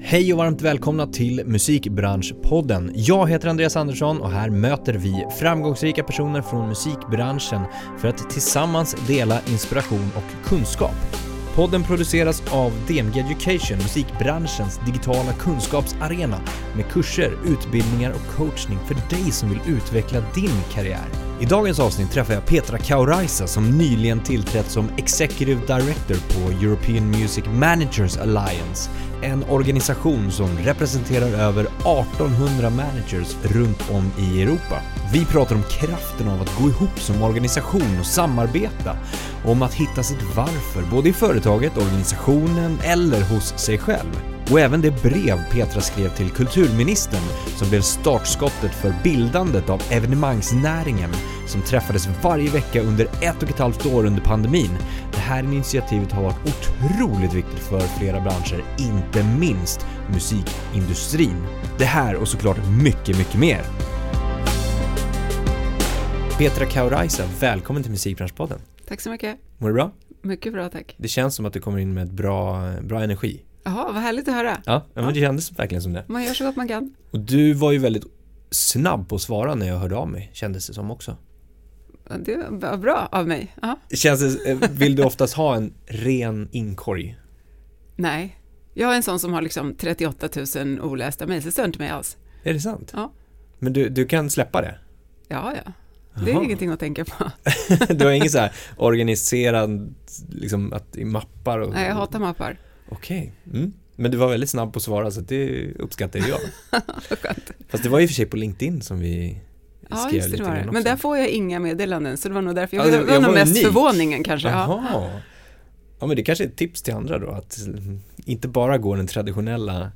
Hej och varmt välkomna till Musikbranschpodden. Jag heter Andreas Andersson och här möter vi framgångsrika personer från musikbranschen för att tillsammans dela inspiration och kunskap. Podden produceras av DMG Education, musikbranschens digitala kunskapsarena med kurser, utbildningar och coachning för dig som vill utveckla din karriär. I dagens avsnitt träffar jag Petra Kauraisa som nyligen tillträtt som Executive Director på European Music Managers Alliance, en organisation som representerar över 1800 managers runt om i Europa. Vi pratar om kraften av att gå ihop som organisation och samarbeta, om att hitta sitt varför, både i företaget, organisationen eller hos sig själv. Och även det brev Petra skrev till kulturministern som blev startskottet för bildandet av evenemangsnäringen som träffades varje vecka under ett och ett halvt år under pandemin. Det här initiativet har varit otroligt viktigt för flera branscher, inte minst musikindustrin. Det här och såklart mycket, mycket mer. Petra Kauraisa, välkommen till Musikbranschpodden. Tack så mycket. Mår du bra? Mycket bra, tack. Det känns som att du kommer in med bra, bra energi. Jaha, vad härligt att höra. Ja, men det kändes verkligen som det. Man gör så gott man kan. Och du var ju väldigt snabb på att svara när jag hörde av mig, kändes det som också. Det var bra av mig. Känns det, eh, vill du oftast ha en ren inkorg? Nej, jag är en sån som har liksom 38 000 olästa mejl, så det stör inte mig alls. Är det sant? Ja. Men du, du kan släppa det? Ja, ja. Det är Jaha. ingenting att tänka på. Du har ingen så här organiserad, liksom att i mappar och... Nej, jag hatar mappar. Okej. Mm. Men du var väldigt snabb på att svara så det uppskattar jag. Fast det var ju i och för sig på LinkedIn som vi Ja, skrev lite grann Men där får jag inga meddelanden, så det var nog därför. Jag, det- det var jag nog var mest unik. förvåningen kanske. Ja. Jaha. Ja men det kanske är ett tips till andra då att inte bara gå den traditionella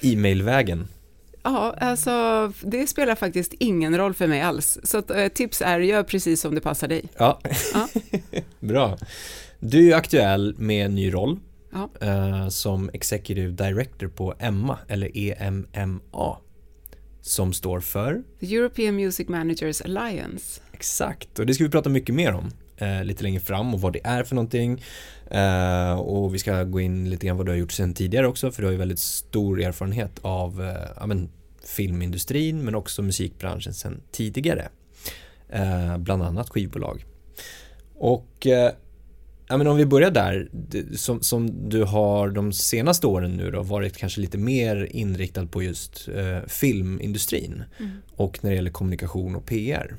e-mailvägen. ja, alltså det spelar faktiskt ingen roll för mig alls. Så att, eh, tips är, gör precis som det passar dig. Ja, Ja. bra. Du är aktuell med en ny roll. Eh, som Executive Director på EMMA, eller EMMA, som står för The European Music Managers Alliance. Exakt, och det ska vi prata mycket mer om eh, lite längre fram och vad det är för någonting. Eh, och vi ska gå in lite grann vad du har gjort sedan tidigare också för du har ju väldigt stor erfarenhet av eh, ja, men, filmindustrin men också musikbranschen sedan tidigare. Eh, bland annat skivbolag. Och eh, ja, men om vi börjar där, som, som du har de senaste åren nu då varit kanske lite mer inriktad på just eh, filmindustrin och när det gäller kommunikation och PR.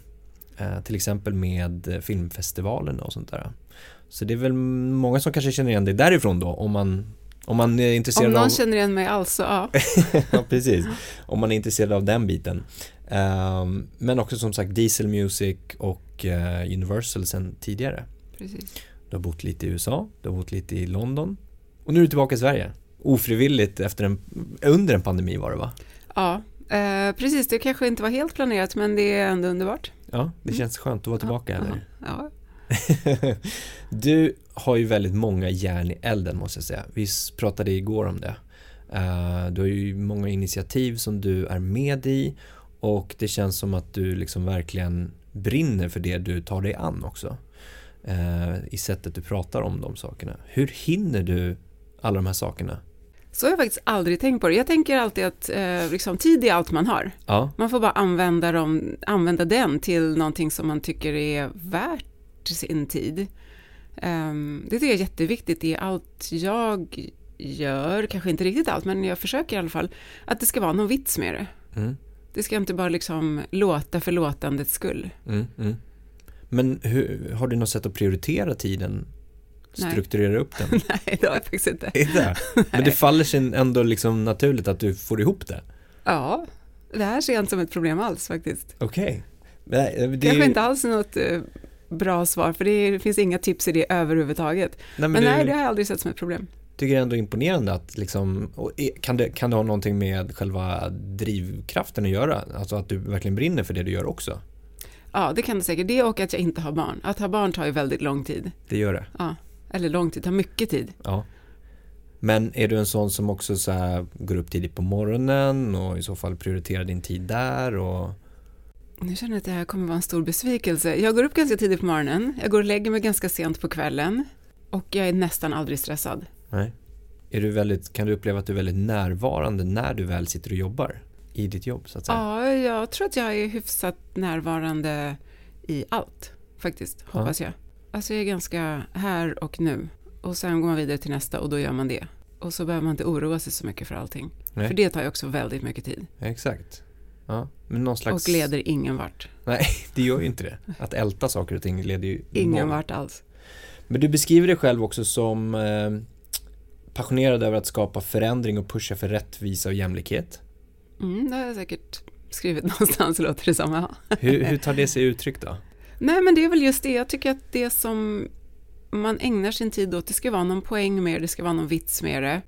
Eh, till exempel med eh, filmfestivalen och sånt där. Så det är väl många som kanske känner igen dig därifrån då om man, om man är intresserad Om någon av... känner igen mig alls, så ja. ja, precis. Om man är intresserad av den biten. Ehm, men också som sagt Diesel Music och eh, Universal sen tidigare. Precis. Du har bott lite i USA, du har bott lite i London och nu är du tillbaka i Sverige. Ofrivilligt efter en, under en pandemi var det va? Ja, eh, precis. Det kanske inte var helt planerat, men det är ändå underbart. Ja, det känns skönt att vara tillbaka ja? Ja, du har ju väldigt många järn i elden måste jag säga. Vi pratade igår om det. Eh, du har ju många initiativ som du är med i och det känns som att du liksom verkligen brinner för det du tar dig an också. Eh, I sättet du pratar om de sakerna. Hur hinner du alla de här sakerna? Så har jag faktiskt aldrig tänkt på det. Jag tänker alltid att eh, liksom, tid är allt man har. Ja, Man får bara använda, dem, använda den till någonting som man tycker är värt sin tid. Ehm, det tycker jag är jätteviktigt i allt jag gör, kanske inte riktigt allt, men jag försöker i alla fall, att det ska vara någon vits med det. mm, Det ska inte bara liksom låta för låtandets skull. mm, mm. Men hur, har du något sätt att prioritera tiden? Nej. Strukturera upp den? Nej, det har jag faktiskt inte. Det? Men det faller sig ändå liksom naturligt att du får ihop det? Ja, det här ser jag inte som ett problem alls faktiskt. Okej. Nej, Det Kanske ju- inte alls något eh, bra svar, för det, är, det finns inga tips i det överhuvudtaget. Nej, men Men du nej, det har jag aldrig sett som ett problem. tycker jag ändå imponerande att liksom, kan det, kan det ha någonting med själva drivkraften att göra? Alltså att du verkligen brinner för det du gör också? Ja, det kan det säkert. Det och att jag inte har barn. Att ha barn tar ju väldigt lång tid. Det gör det? Ja, eller lång tid, tar mycket tid. Ja. Men är du en sån som också så här går upp tidigt på morgonen och i så fall prioriterar din tid där och Nu känner jag att det här kommer vara en stor besvikelse. Jag går upp ganska tidigt på morgonen, jag går och lägger mig ganska sent på kvällen och jag är nästan aldrig stressad. nej. Är du väldigt, kan du uppleva att du är väldigt närvarande när du väl sitter och jobbar i ditt jobb? Så att säga? Ja, jag tror att jag är hyfsat närvarande i allt, faktiskt, hoppas jag. Alltså jag är ganska här och nu. Och sen går man vidare till nästa och då gör man det. Och så behöver man inte oroa sig så mycket för allting. Nej. För det tar ju också väldigt mycket tid. Ja, exakt. Ja, men någon slags... Och leder ingen vart. Nej, det gör ju inte det. Att älta saker och ting leder ju Ingen vart alls. Men du beskriver dig själv också som eh, passionerad över att skapa förändring och pusha för rättvisa och jämlikhet. Mm, det har jag säkert skrivit någonstans, låter det som. Ja. Hur, hur tar det sig uttryck då? Nej, men det är väl just det. Jag tycker att det som man ägnar sin tid åt, det ska vara någon poäng med det, det ska vara någon vits med det.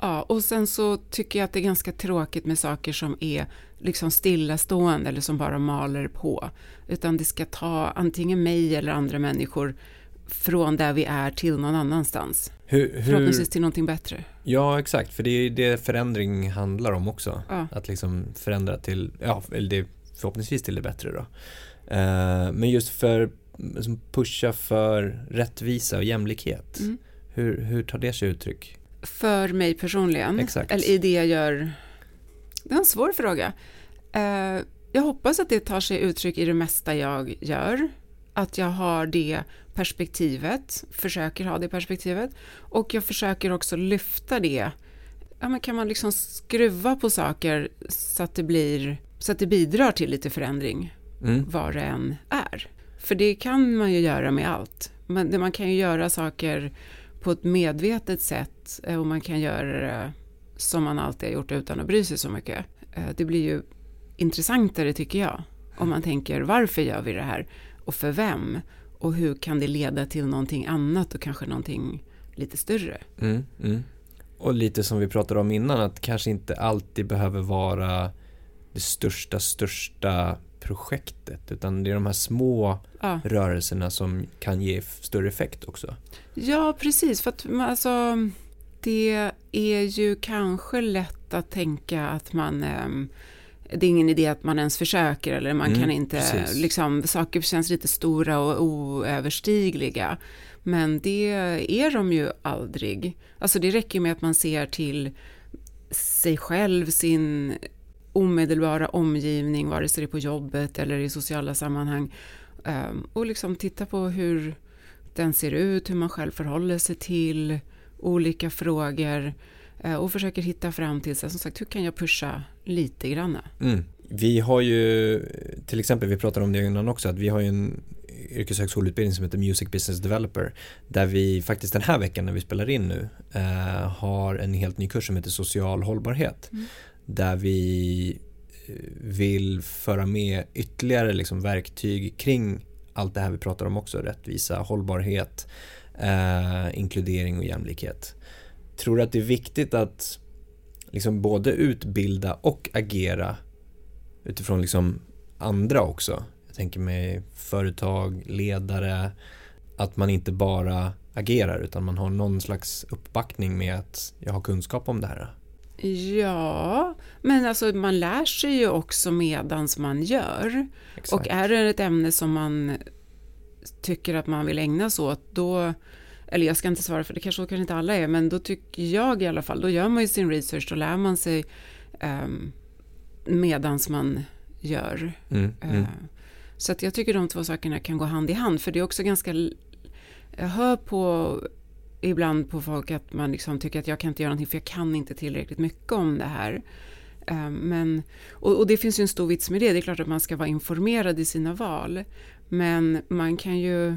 Ja, och sen så tycker jag att det är ganska tråkigt med saker som är liksom stillastående eller som bara maler på. Utan det ska ta antingen mig eller andra människor från där vi är till någon annanstans. Hur, hur... Förhoppningsvis till någonting bättre. Ja, exakt. För det är det förändring handlar om också. Ja. Att liksom förändra till, ja, eller det, förhoppningsvis till det bättre då. Eh, men just för, som pusha för rättvisa och jämlikhet. Mm. Hur, hur tar det sig uttryck? För mig personligen, Exakt. eller i det jag gör. Det är en svår fråga. Eh, jag hoppas att det tar sig uttryck i det mesta jag gör. Att jag har det perspektivet, försöker ha det perspektivet. Och jag försöker också lyfta det. Ja, men kan man liksom skruva på saker så att det blir så att det bidrar till lite förändring, Mm. vad det än är. För det kan man ju göra med allt. Man, man kan ju göra saker på ett medvetet sätt eh, och man kan göra det som man alltid har gjort utan att bry sig så mycket. Eh, Det blir ju intressantare tycker jag. Om man tänker varför gör vi det här och för vem och hur kan det leda till någonting annat och kanske någonting lite större. Mm, mm. Och lite som vi pratade om innan, att kanske inte alltid behöver vara det största, största projektet, utan det är de här små Ja, rörelserna som kan ge större effekt också. ja precis. För att alltså, det är ju kanske lätt att tänka att man ehm, det är ingen idé att man ens försöker eller man Mm, kan inte, precis. liksom, saker känns lite stora och oöverstigliga. Men det är de ju aldrig. Alltså det räcker med att man ser till sig själv, sin omedelbara omgivning, vare sig det är på jobbet eller i sociala sammanhang. ehm, Och liksom titta på hur den ser ut, hur man själv förhåller sig till olika frågor och försöker hitta fram till, så som sagt, hur kan jag pusha lite granna? Mm. Vi har ju, till exempel, vi pratade om det innan också, att vi har ju en yrkeshögskoleutbildning som heter Music Business Developer där vi faktiskt den här veckan när vi spelar in nu eh, har en helt ny kurs som heter social hållbarhet Mm. där vi eh, vill föra med ytterligare liksom verktyg kring allt det här vi pratar om också, rättvisa, hållbarhet, eh, inkludering och jämlikhet. Tror du att det är viktigt att liksom både utbilda och agera utifrån liksom andra också? Jag tänker mig företag, ledare, att man inte bara agerar utan man har någon slags uppbackning med att jag har kunskap om det här. Ja, men alltså man lär sig ju också medans man gör. Exakt. Och är det ett ämne som man tycker att man vill ägna sig åt, då, eller jag ska inte svara för det kanske, kanske inte alla är, men då tycker jag i alla fall, då gör man ju sin research, då lär man sig um, medans man gör. Mm, mm. Eh, Så att jag tycker de två sakerna kan gå hand i hand, för det är också ganska... Jag hör på ibland på folk att man liksom tycker att jag kan inte göra någonting för jag kan inte tillräckligt mycket om det här. Eh, Men, och, och det finns ju en stor vits med det, det är klart att man ska vara informerad i sina val. Men man kan ju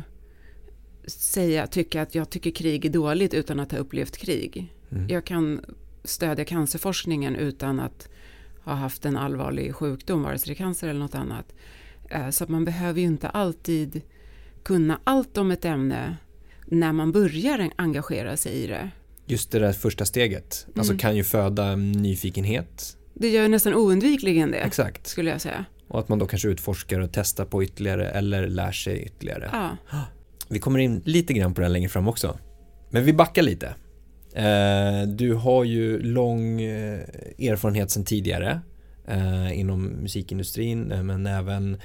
säga, tycka att jag tycker krig är dåligt utan att ha upplevt krig. Mm. Jag kan stödja cancerforskningen utan att ha haft en allvarlig sjukdom, vare sig det är cancer eller något annat. Eh, Så att man behöver ju inte alltid kunna allt om ett ämne när man börjar engagera sig i det. Just det där första steget, alltså Mm. kan ju föda en nyfikenhet. Det gör ju nästan oundvikligen det, Exakt. skulle jag säga. Och att man då kanske utforskar och testar på ytterligare eller lär sig ytterligare. Ja, Vi kommer in lite grann på här längre fram också. Men vi backar lite. Eh, du har ju lång eh, erfarenhet sedan tidigare eh, inom musikindustrin men även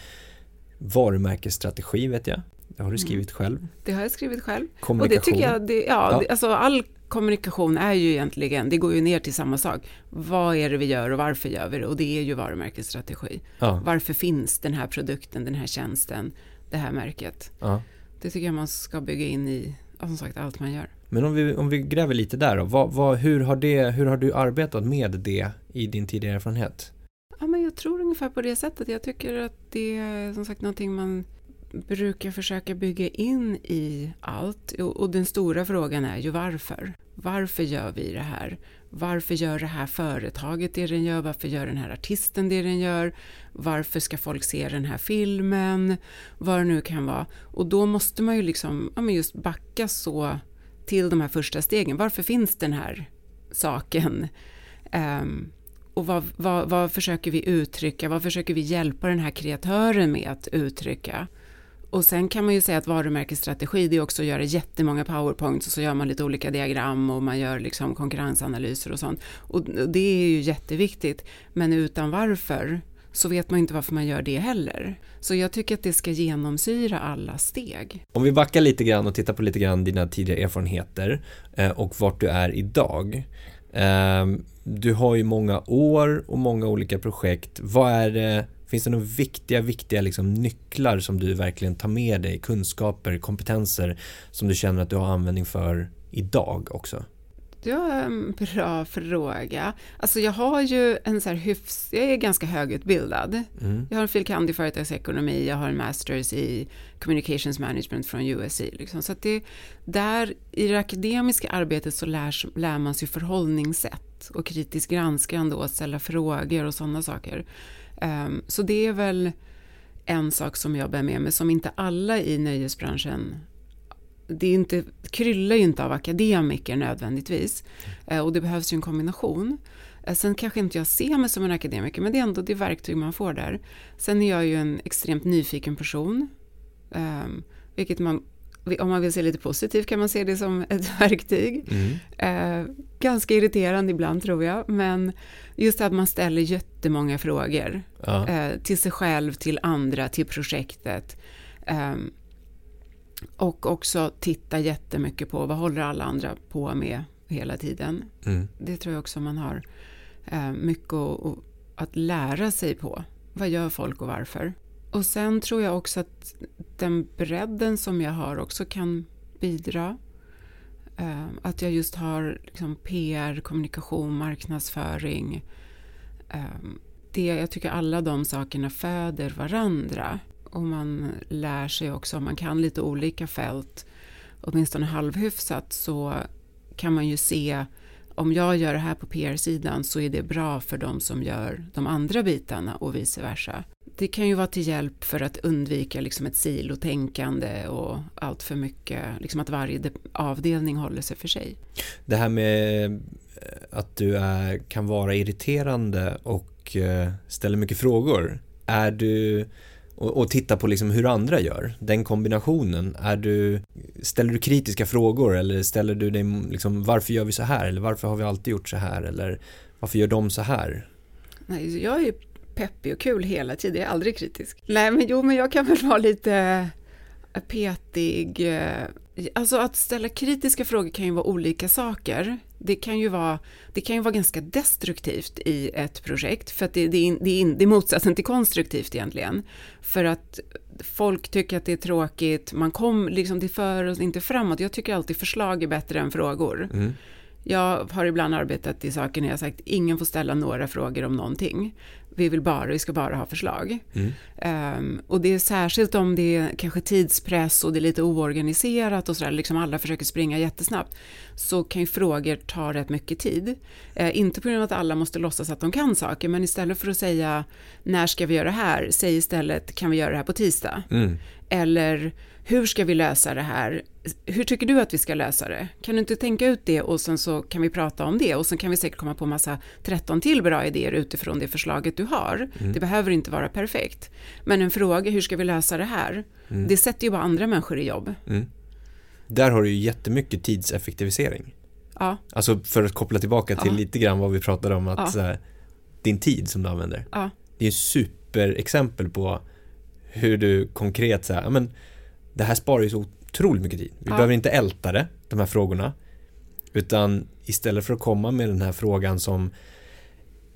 varumärkesstrategi vet jag. Det har du skrivit själv. det har jag skrivit själv. Och det Kommunikation. tycker jag, det, ja, Ja. Det, alltså all kommunikation är ju egentligen, det går ju ner till samma sak. Vad är det vi gör och varför gör vi det? Och det är ju varumärkesstrategi. Ja. Varför finns den här produkten, den här tjänsten, det här märket? Ja. Det tycker jag man ska bygga in i, som sagt, allt man gör. Men om vi, om vi gräver lite där då, vad, vad, hur, har det, hur har du arbetat med det i din tidigare erfarenhet? Ja, men jag tror ungefär på det sättet. Jag tycker att det är som sagt någonting man brukar försöka bygga in i allt. Och och den stora frågan är ju varför. Varför gör vi det här? Varför gör det här företaget det den gör? Varför gör den här artisten det den gör? Varför ska folk se den här filmen? Vad det nu kan vara. Och då måste man ju liksom, ja men just backa så till de här första stegen. Varför finns den här saken? Um, och vad, vad, vad försöker vi uttrycka? Vad försöker vi hjälpa den här kreatören med att uttrycka? Och sen kan man ju säga att varumärkesstrategi det är också att göra jättemånga powerpoints och så gör man lite olika diagram och man gör liksom konkurrensanalyser och sånt. Och det är ju jätteviktigt. Men utan varför så vet man inte varför man gör det heller. Så jag tycker att det ska genomsyra alla steg. Om vi backar lite grann och tittar på lite grann dina tidigare erfarenheter eh, och vart du är idag. Ehm, du har ju många år och många olika projekt. Vad är det, finns det några viktiga, viktiga liksom nycklar som du verkligen tar med dig, kunskaper, kompetenser som du känner att du har användning för idag också? Det var en bra fråga. Alltså jag har ju en så här hyfs... Jag är ganska högutbildad. Mm. Jag har en fil. i företagsekonomi, jag har en masters i communications management från USC. Liksom. Så att det, där i det akademiska arbetet så lär, lär man sig förhållningssätt och kritiskt granskande och ställa frågor och sådana saker. Um, så det är väl en sak som jag bär med mig som inte alla i nöjesbranschen det är inte, kryllar ju inte av akademiker nödvändigtvis. Eh, och det behövs ju en kombination. Eh, sen kanske inte jag ser mig som en akademiker, men det är ändå det verktyg man får där. Sen är jag ju en extremt nyfiken person. Eh, vilket man, om man vill se lite positivt kan man se det som ett verktyg. Mm. Eh, ganska irriterande ibland tror jag, men just att man ställer jättemånga frågor. Ja. Eh, till sig själv, till andra, till projektet. Um, och också titta jättemycket på vad håller alla andra på med hela tiden. Mm. Det tror jag också man har eh, mycket att, att lära sig på. Vad gör folk och varför? Och sen tror jag också att den bredden som jag har också kan bidra. Eh, att jag just har liksom PR, kommunikation, marknadsföring. Eh, det, jag tycker alla de sakerna föder varandra och man lär sig också, om man kan lite olika fält, åtminstone halvhyfsat, så kan man ju se om jag gör det här på PR-sidan så är det bra för de som gör de andra bitarna och vice versa. Det kan ju vara till hjälp för att undvika liksom ett silotänkande och allt för mycket, liksom att varje avdelning håller sig för sig. Det här med eh, att du är, kan vara irriterande och eh, ställer mycket frågor. Är du och, och titta på liksom hur andra gör, den kombinationen. Är du, ställer du kritiska frågor eller ställer du dig liksom varför gör vi så här eller varför har vi alltid gjort så här eller varför gör de så här? Nej, jag är peppig och kul hela tiden, jag är aldrig kritisk. Nej, men jo, men jag kan väl vara lite eh, petig. Eh, alltså att ställa kritiska frågor kan ju vara olika saker. Det kan ju vara, det kan ju vara ganska destruktivt i ett projekt, för att det, det, det, det är motsatsen till konstruktivt egentligen. För att folk tycker att det är tråkigt, man kom liksom, det för oss inte framåt. Jag tycker alltid förslag är bättre än frågor. Mm. Jag har ibland arbetat i saker när jag sagt ingen får ställa några frågor om någonting. Vi vill bara, vi ska bara ha förslag. Mm. Um, och det är särskilt om det är kanske tidspress och det är lite oorganiserat och sådär, liksom alla försöker springa jättesnabbt, så kan ju frågor ta rätt mycket tid. Uh, inte på grund av att alla måste låtsas att de kan saker, men istället för att säga när ska vi göra det här, säg istället kan vi göra det här på tisdag? Mm. Eller hur ska vi lösa det här? Hur tycker du att vi ska lösa det? Kan du inte tänka ut det och sen så kan vi prata om det och sen kan vi säkert komma på massa 13 till bra idéer utifrån det förslaget du har. Mm. Det behöver inte vara perfekt. Men en fråga, hur ska vi lösa det här? Mm. Det sätter ju bara andra människor i jobb. Mm. Där har du ju jättemycket tidseffektivisering. Ja. Alltså för att koppla tillbaka till ja. lite grann vad vi pratade om att ja. här, din tid som du använder. Ja. Det är ett superexempel på hur du konkret så här, men det här sparar ju så otroligt mycket tid. Vi Ja. behöver inte älta det, de här frågorna. Utan istället för att komma med den här frågan som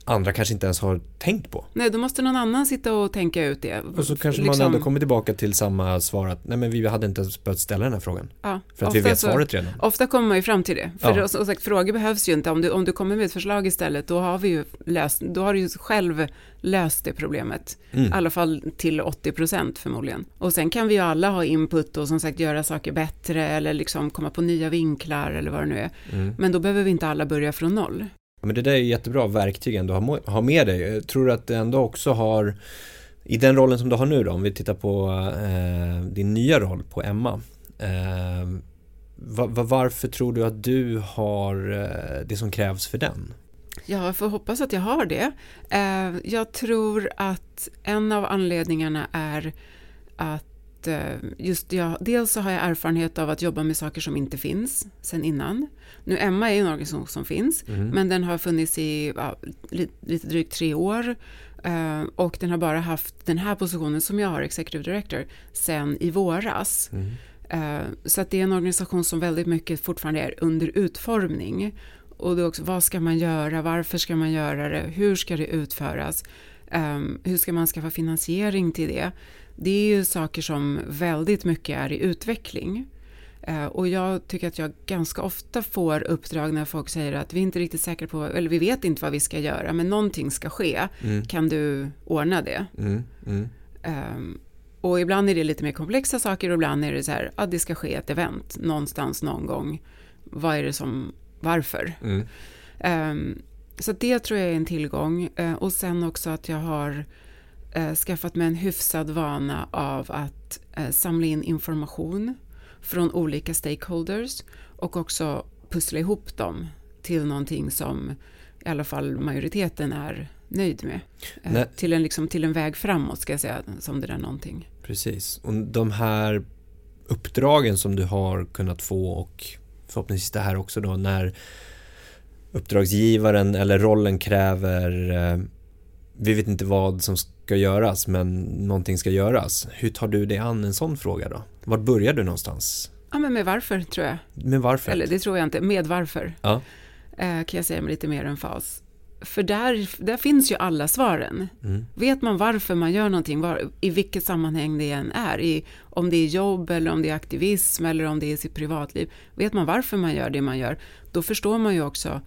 andra kanske inte ens har tänkt på. Nej, då måste någon annan sitta och tänka ut det. Och så kanske liksom... man hade kommit tillbaka till samma svar att nej men vi hade inte ens behövt ställa den här frågan. Ja, för att vi vet svaret redan. Ofta kommer man ju fram till det. För ja. som sagt, frågor behövs ju inte. Om du, om du kommer med ett förslag istället, då har vi ju löst, då har du ju själv löst det problemet. Mm. I alla fall till 80 procent förmodligen. Och sen kan vi ju alla ha input och som sagt göra saker bättre eller liksom komma på nya vinklar eller vad det nu är. Mm. Men då behöver vi inte alla börja från noll. Men det där är jättebra verktyg ändå att ha med dig. Jag tror att du ändå också har i den rollen som du har nu då, om vi tittar på eh, din nya roll på Emma. Eh, va, va, varför tror du att du har eh, det som krävs för den? Jag får hoppas att jag har det. Eh, jag tror att en av anledningarna är att Eh, just jag, dels så har jag erfarenhet av att jobba med saker som inte finns sen innan. Nu Emma är en organisation som finns, mm. men den har funnits i ja, lite drygt tre år. Uh, och den har bara haft den här positionen som jag har, Executive Director, sen i våras. Mm. Så att det är en organisation som väldigt mycket fortfarande är under utformning. Och då också, vad ska man göra, varför ska man göra det, hur ska det utföras, hur ska man skaffa finansiering till det det är ju saker som väldigt mycket är i utveckling. Eh, och jag tycker att jag ganska ofta får uppdrag när folk säger att vi är inte riktigt säkra på, eller vi vet inte vad vi ska göra, men någonting ska ske. Mm. Kan du ordna det? Mm. Mm. Um, och ibland är det lite mer komplexa saker och ibland är det så här, att det ska ske ett event någonstans någon gång. Vad är det som, varför? Um, så det tror jag är en tillgång. Uh, och sen också att jag har eh, skaffat mig en hyfsad vana av att eh, samla in information från olika stakeholders och också pussla ihop dem till någonting som i alla fall majoriteten är nöjd med. Eh, till, en, liksom, till en väg framåt ska jag säga, som det där någonting. Precis, och de här uppdragen som du har kunnat få och förhoppningsvis det här också då när uppdragsgivaren eller rollen kräver eh, vi vet inte vad som ska göras men någonting ska göras. Hur tar du dig an en sån fråga då? Var börjar du någonstans? Ja men med varför tror jag. Med varför? Eller det tror jag inte, med varför. Ja. Eh, kan jag säga med lite mer än fas. För där, där finns ju alla svaren. Mm. Vet man varför man gör någonting, var, i vilket sammanhang det än är, i, om det är jobb eller om det är aktivism eller om det är sitt privatliv, vet man varför man gör det man gör, då förstår man ju också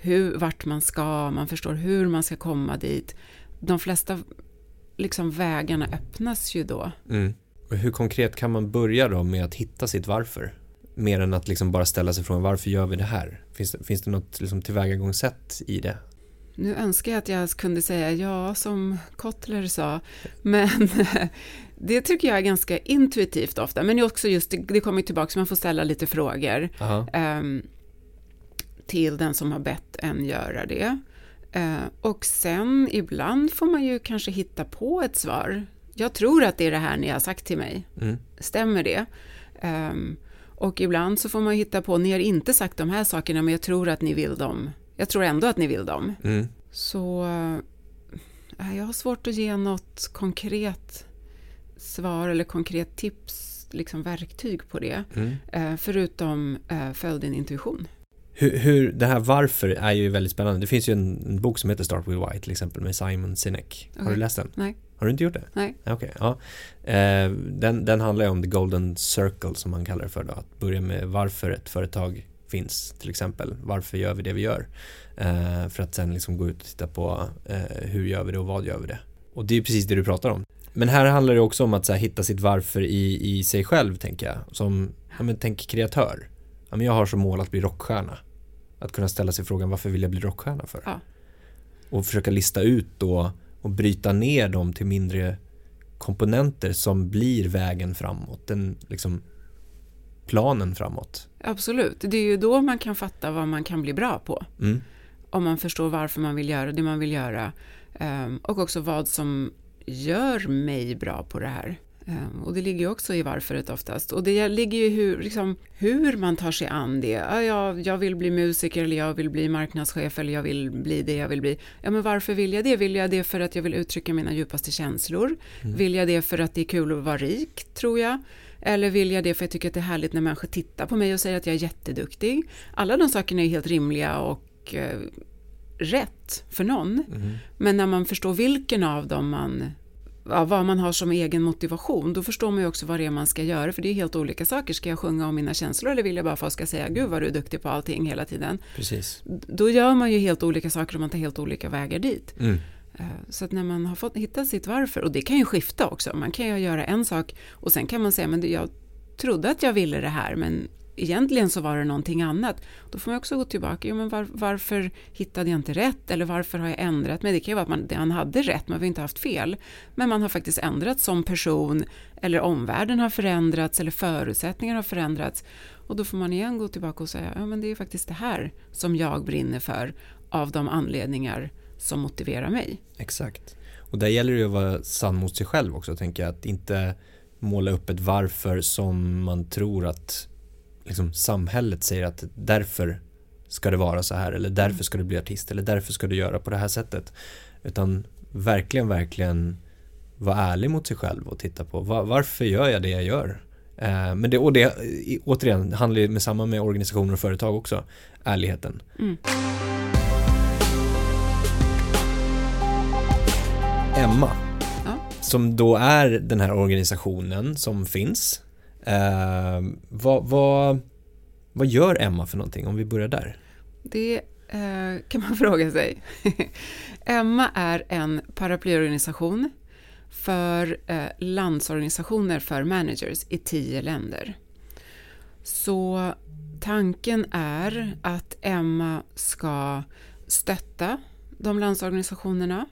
hur, vart man ska, man förstår hur man ska komma dit. De flesta liksom vägarna öppnas ju då. Mm. hur konkret kan man börja då med att hitta sitt varför? Mer än att liksom bara ställa sig frågan varför gör vi det här? Finns det, finns det något liksom tillvägagångssätt i det? Nu önskar jag att jag kunde säga ja som Kotler sa, men det tycker jag är ganska intuitivt ofta. Men också just, det kommer tillbaka, man får ställa lite frågor um, till den som har bett en göra det. Eh, och sen ibland får man ju kanske hitta på ett svar. Jag tror att det är det här ni har sagt till mig. Mm. Stämmer det? Um, och ibland så får man hitta på, ni har inte sagt de här sakerna men jag tror att ni vill dem. Jag tror ändå att ni vill dem. Mm. Så äh, jag har svårt att ge något konkret svar eller konkret tips, liksom verktyg på det. Mm. Uh, förutom följ din intuition. Hur, hur, det här varför är ju väldigt spännande. Det finns ju en, en bok som heter Start with Why till exempel med Simon Sinek. Har du läst den? Nej. Har du inte gjort det? Nej. Okay, ja. Eh, den, den handlar ju om the golden circle som man kallar det för då. Att börja med varför ett företag finns till exempel. Varför gör vi det vi gör? Eh, för att sen liksom gå ut och titta på eh, hur gör vi det och vad gör vi det? Och det är precis det du pratar om. Men här handlar det också om att här, hitta sitt varför i, i sig själv tänker jag. Som, ja men tänk kreatör. Ja, men jag har som mål att bli rockstjärna. Att kunna ställa sig frågan varför vill jag bli rockstjärna för? Ja. Och försöka lista ut då och bryta ner dem till mindre komponenter som blir vägen framåt. Den liksom planen framåt. Absolut, det är ju då man kan fatta vad man kan bli bra på. Mm. Om man förstår varför man vill göra det man vill göra. Um, och också vad som gör mig bra på det här. Ehm, och det ligger ju också i varföret oftast. Och det ligger ju hur, liksom, hur man tar sig an det. Ja, jag, jag vill bli musiker eller jag vill bli marknadschef eller jag vill bli det jag vill bli. Ja, men varför vill jag det? Vill jag det för att jag vill uttrycka mina djupaste känslor? Mm. Vill jag det för att det är kul att vara rik, tror jag? Eller vill jag det för att jag tycker att det är härligt när människor tittar på mig och säger att jag är jätteduktig? Alla de sakerna är helt rimliga och eh, rätt för någon. Mm. Men när man förstår vilken av dem man ja, vad man har som egen motivation, då förstår man ju också vad det är man ska göra, för det är helt olika saker. Ska jag sjunga om mina känslor eller vill jag bara folk ska säga gud vad du är duktig på allting hela tiden? Precis. Då gör man ju helt olika saker och man tar helt olika vägar dit. Mm. Eh, så att när man har fått hitta sitt varför, och det kan ju skifta också, man kan ju göra en sak och sen kan man säga men jag trodde att jag ville det här men egentligen så var det någonting annat. Då får man också gå tillbaka, jo, men var, varför hittade jag inte rätt eller varför har jag ändrat mig? Det kan ju vara att man, man hade rätt, man har inte haft fel. Men man har faktiskt ändrats som person eller omvärlden har förändrats eller förutsättningar har förändrats. Och då får man igen gå tillbaka och säga, ja men det är faktiskt det här som jag brinner för av de anledningar som motiverar mig. Exakt. Och där gäller det att vara sann mot sig själv också, tänker jag. Att inte måla upp ett varför som man tror att liksom, samhället säger att därför ska det vara så här eller därför ska du bli artist eller därför ska du göra på det här sättet. Utan verkligen, verkligen vara ärlig mot sig själv och titta på var, varför gör jag det jag gör? Eh, men det, och det återigen handlar ju med samma med organisationer och företag också, ärligheten. Mm. Emma, ja. som då är den här organisationen som finns Eh, vad, vad, vad gör Emma för någonting om vi börjar där? Det eh, kan man fråga sig. Emma är en paraplyorganisation för eh, landsorganisationer för managers i tio länder. Så tanken är att Emma ska stötta de landsorganisationerna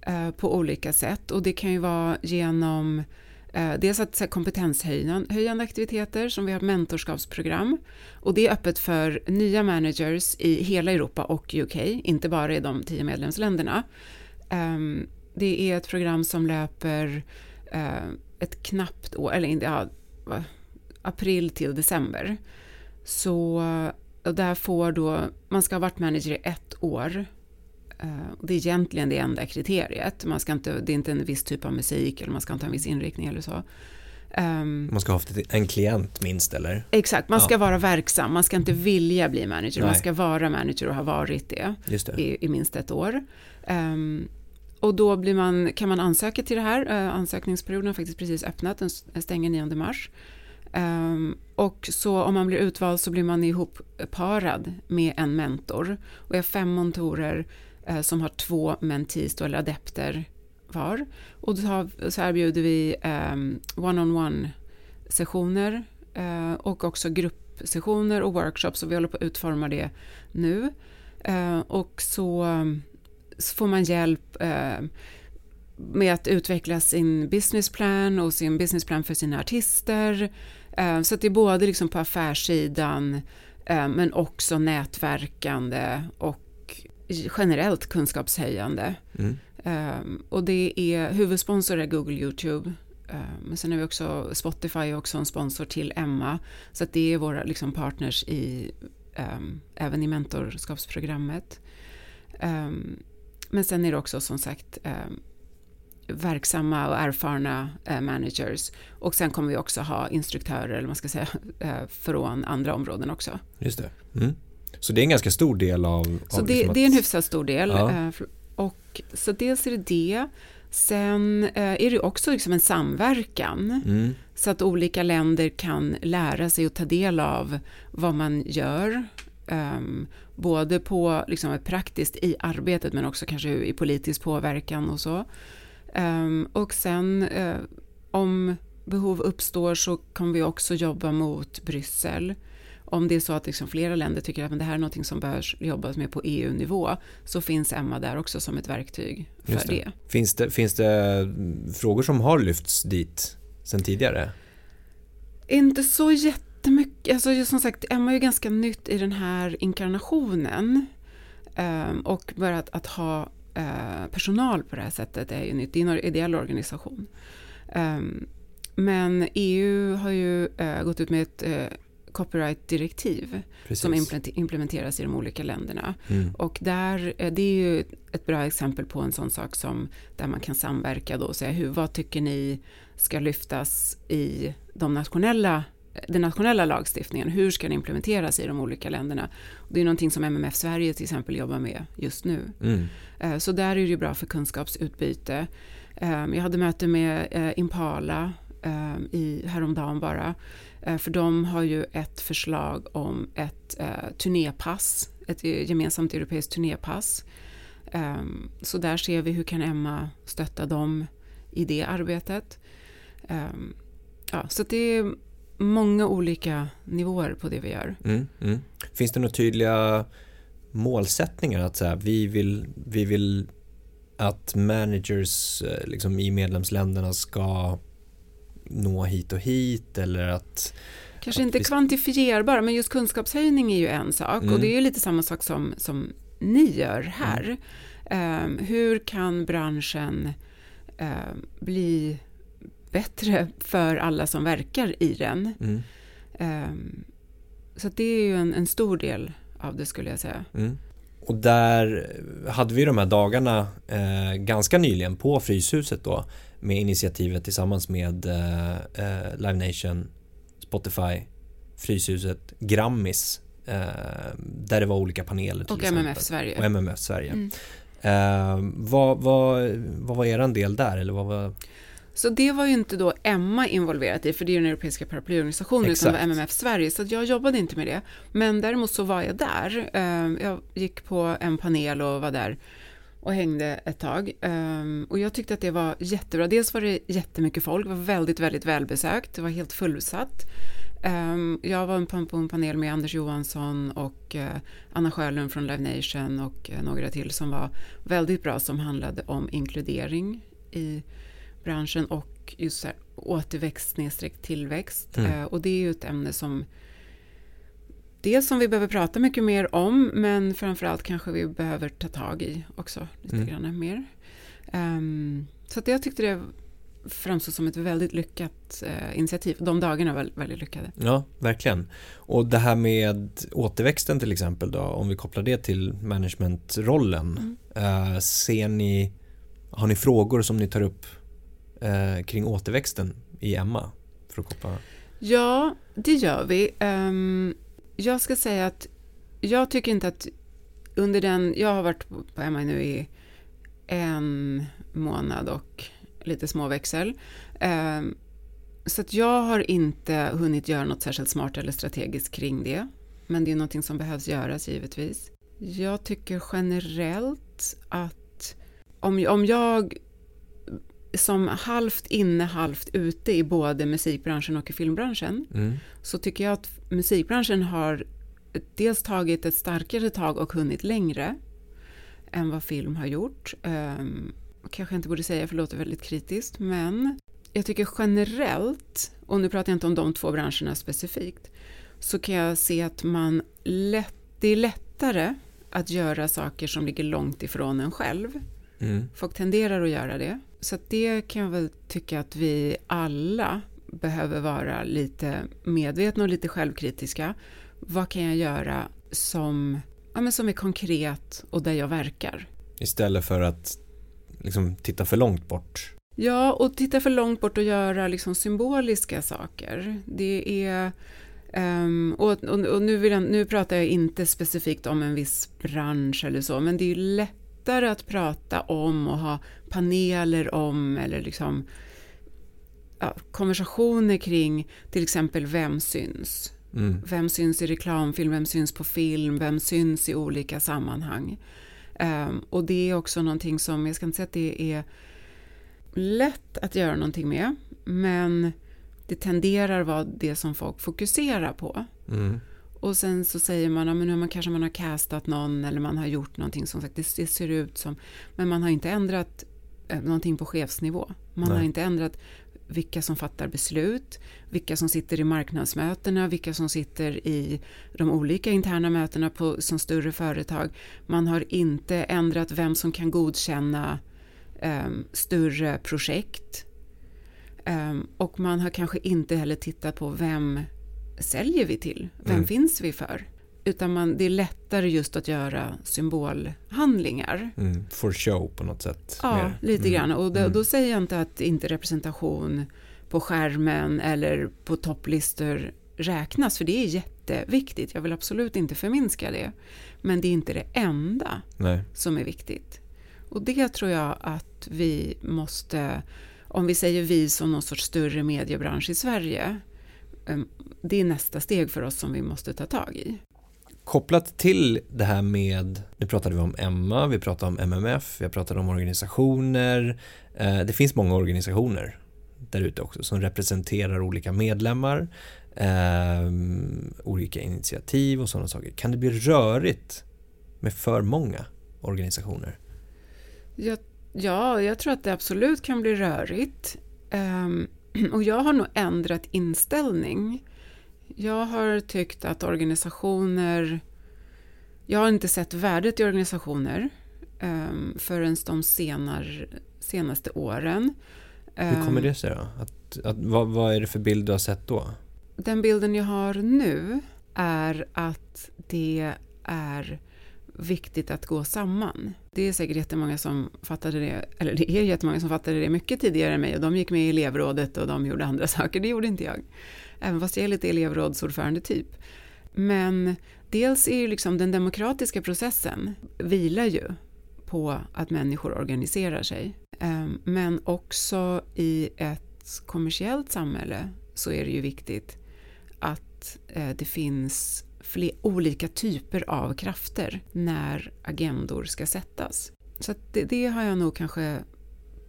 eh, på olika sätt och det kan ju vara genom Eh, Eh, dels att kompetenshöjande aktiviteter som vi har mentorskapsprogram och det är öppet för nya managers i hela Europa och UK, inte bara i de tio medlemsländerna. Ehm, det är ett program som löper eh, ett knappt år, eller ja, april till december. Så där får då, man ska ha varit manager i ett år det är egentligen det enda kriteriet. Man ska inte, det är inte en viss typ av musik eller man ska inte ha en viss inriktning eller så. Um, man ska ha haft en klient minst eller? Exakt, man ska ja. vara verksam. Man ska inte vilja bli manager. Nej. Man ska vara manager och ha varit det, det. I, I, minst ett år. Um, och då blir man, kan man ansöka till det här. Uh, ansökningsperioden har faktiskt precis öppnat. Den stänger 9 mars. Um, och så om man blir utvald så blir man ihopparad med en mentor. Och är fem mentorer Eh, Eh, som har två mentees eller adepter var. Och då så erbjuder vi ehm, one-on-one sessioner eh, och också gruppsessioner och workshops och vi håller på att utforma det nu. Eh, och så, så, får man hjälp ehm, med att utveckla sin businessplan och sin businessplan för sina artister. Så att det är både liksom på affärssidan men också nätverkande och generellt kunskapshöjande. Mm. Um, och det är, huvudsponsor är Google YouTube. Um, men sen har vi också Spotify är också en sponsor till Emma. Så att det är våra liksom, partners i, um, även i mentorskapsprogrammet. men sen är det också som sagt verksamma och erfarna uh, managers. Och sen kommer vi också ha instruktörer, eller man ska säga, uh, från andra områden också. Just det. Mm. Så det är en ganska stor del av... Så av det, liksom att... det, är en hyfsat stor del. Ja. Eh, och, så dels är det det. Sen eh, är det också liksom en samverkan. Mm. Så att olika länder kan lära sig och ta del av vad man gör. Um, både på liksom praktiskt i arbetet men också kanske i politisk påverkan och så. Um, och sen uh, om behov uppstår så kommer vi också jobba mot Bryssel om det är så att liksom flera länder tycker att det här är något som bör jobbas med på EU-nivå så finns Emma där också som ett verktyg för det. det. Finns, det. finns det frågor som har lyfts dit sen tidigare? Inte så jättemycket. Alltså, som sagt, Emma är ju ganska nytt i den här inkarnationen um, och börjat att ha uh, personal på det här sättet är ju nytt. Det är en ideell organisation. Um, Men EU har ju uh, gått ut med ett uh, copyright-direktiv som implementeras i de olika länderna. Mm. Och där, det är ju ett bra exempel på en sån sak som där man kan samverka då och säga hur, vad tycker ni ska lyftas i de nationella den nationella lagstiftningen, hur ska den implementeras i de olika länderna? Det är någonting som MMF Sverige till exempel jobbar med just nu. Mm. Eh, så där är det bra för kunskapsutbyte. Eh, jag hade möte med eh, Impala i, häromdagen bara. Eh, för de har ju ett förslag om ett eh, turnépass, ett eh, gemensamt europeiskt turnépass. Ehm, så där ser vi hur kan Emma stötta dem i det arbetet. Ehm, ja, så det är många olika nivåer på det vi gör. Mm, mm. Finns det några tydliga målsättningar? Att så här, vi, vill, vi vill att managers liksom, i medlemsländerna ska nå hit och hit eller att Kanske att inte vi... kvantifierbara, men just kunskapshöjning är ju en sak mm. och det är ju lite samma sak som, som ni gör här. Um, hur kan branschen uh, bli bättre för alla som verkar i den. Mm. Um, så det är ju en, en, stor del av det skulle jag säga. Mm. Och där hade vi de här dagarna eh, ganska nyligen på Fryshuset då med initiativet tillsammans med eh, eh Live Nation, Spotify, Fryshuset, Grammis eh, där det var olika paneler. och exempel. MMF Sverige. Och MMF Sverige. Mm. Eh, vad, vad, vad var er del där? Eller vad var... Så det var ju inte då Emma involverat i, för det är den europeiska paraplyorganisationen, Exakt. utan det var MMF Sverige, så jag jobbade inte med det. Men däremot så var jag där. Ehm, jag gick på en panel och var där och hängde ett tag. Ehm, och jag tyckte att det var jättebra. Dels var det jättemycket folk, det var väldigt, väldigt välbesökt, det var helt fullsatt. Ehm, jag var på en panel med Anders Johansson och eh, Anna Sjölund från Live Nation och eh, några till som var väldigt bra, som handlade om inkludering i branschen och just så här, återväxt tillväxt. Mm. Eh, och det är ju ett ämne som dels som vi behöver prata mycket mer om men framförallt kanske vi behöver ta tag i också lite mm. grann mer. Um, så att jag tyckte det framstod som ett väldigt lyckat eh, initiativ. De dagarna var väldigt lyckade. Ja, verkligen. Och det här med återväxten till exempel då, om vi kopplar det till managementrollen. Mm. Eh, ser ni, har ni frågor som ni tar upp eh, kring återväxten i Emma? För att koppla. Ja, det gör vi. Um, jag ska säga att jag tycker inte att under den, jag har varit på MI nu i en månad och lite småväxel. Ehm, så att jag har inte hunnit göra något särskilt smart eller strategiskt kring det. Men det är någonting som behövs göras givetvis. Jag tycker generellt att om, om jag som halvt inne, halvt ute i både musikbranschen och i filmbranschen mm. så tycker jag att musikbranschen har dels tagit ett starkare tag och hunnit längre än vad film har gjort. Um, kanske inte borde säga för det låter väldigt kritiskt, men jag tycker generellt, och nu pratar jag inte om de två branscherna specifikt, så kan jag se att man lätt, det är lättare att göra saker som ligger långt ifrån en själv. Mm. Folk tenderar att göra det. Så det kan jag väl tycka att vi alla behöver vara lite medvetna och lite självkritiska. Vad kan jag göra som, ja, men som är konkret och där jag verkar? Istället för att liksom, titta för långt bort? Ja, och titta för långt bort och göra liksom, symboliska saker. Det är Um, och, och, och nu, jag, nu, pratar jag inte specifikt om en viss bransch eller så, men det är ju lätt lättare att prata om och ha paneler om eller liksom ja, konversationer kring till exempel vem syns? Mm. Vem syns i reklamfilm? Vem syns på film? Vem syns i olika sammanhang? Um, och det är också någonting som, jag ska inte säga att det är lätt att göra någonting med, men det tenderar vara det som folk fokuserar på. Mm. Och sen så säger man, ja, men nu man, kanske man har castat någon eller man har gjort någonting som sagt, det, det ser ut som, men man har inte ändrat eh, någonting på chefsnivå. Man Nej. har inte ändrat vilka som fattar beslut, vilka som sitter i marknadsmötena, vilka som sitter i de olika interna mötena på, som större företag. Man har inte ändrat vem som kan godkänna eh, större projekt. Um, och man har kanske inte heller tittat på vem säljer vi till? Vem Mm. finns vi för? Utan man, det är lättare just att göra symbolhandlingar. Mm. For show på något sätt. Ja, mer. lite Mm. grann. Och då, Mm. då säger jag inte att inte representation på skärmen eller på topplistor räknas, för det är jätteviktigt. Jag vill absolut inte förminska det. Men det är inte det enda Nej. som är viktigt. Och det tror jag att vi måste, om vi säger vi som någon sorts större mediebransch i Sverige, det är nästa steg för oss som vi måste ta tag i. Kopplat till det här med, nu pratade vi om Emma, vi pratade om MMF, vi pratat om organisationer. Eh, det finns många organisationer där ute också som representerar olika medlemmar, eh, olika initiativ och sådana saker. Kan det bli rörigt med för många organisationer? Jag, ja, jag tror att det absolut kan bli rörigt. Ehm, och jag har nog ändrat inställning. Jag har tyckt att organisationer... Jag har inte sett värdet i organisationer um, förrän de senar, senaste åren. Hur kommer Ehm, det sig då? Att, att, vad, vad är det för bild du har sett då? Den bilden jag har nu är att det är viktigt att gå samman. Det är säkert jättemånga som fattade det, eller det är jättemånga som fattade det mycket tidigare än mig och de gick med i elevrådet och de gjorde andra saker, det gjorde inte jag. Även fast jag är lite elevrådsordförande typ. Men dels är ju liksom den demokratiska processen vilar ju på att människor organiserar sig. Ehm, men också i ett kommersiellt samhälle så är det ju viktigt att eh, det finns fler olika typer av krafter när agendor ska sättas. Så det, det har jag nog kanske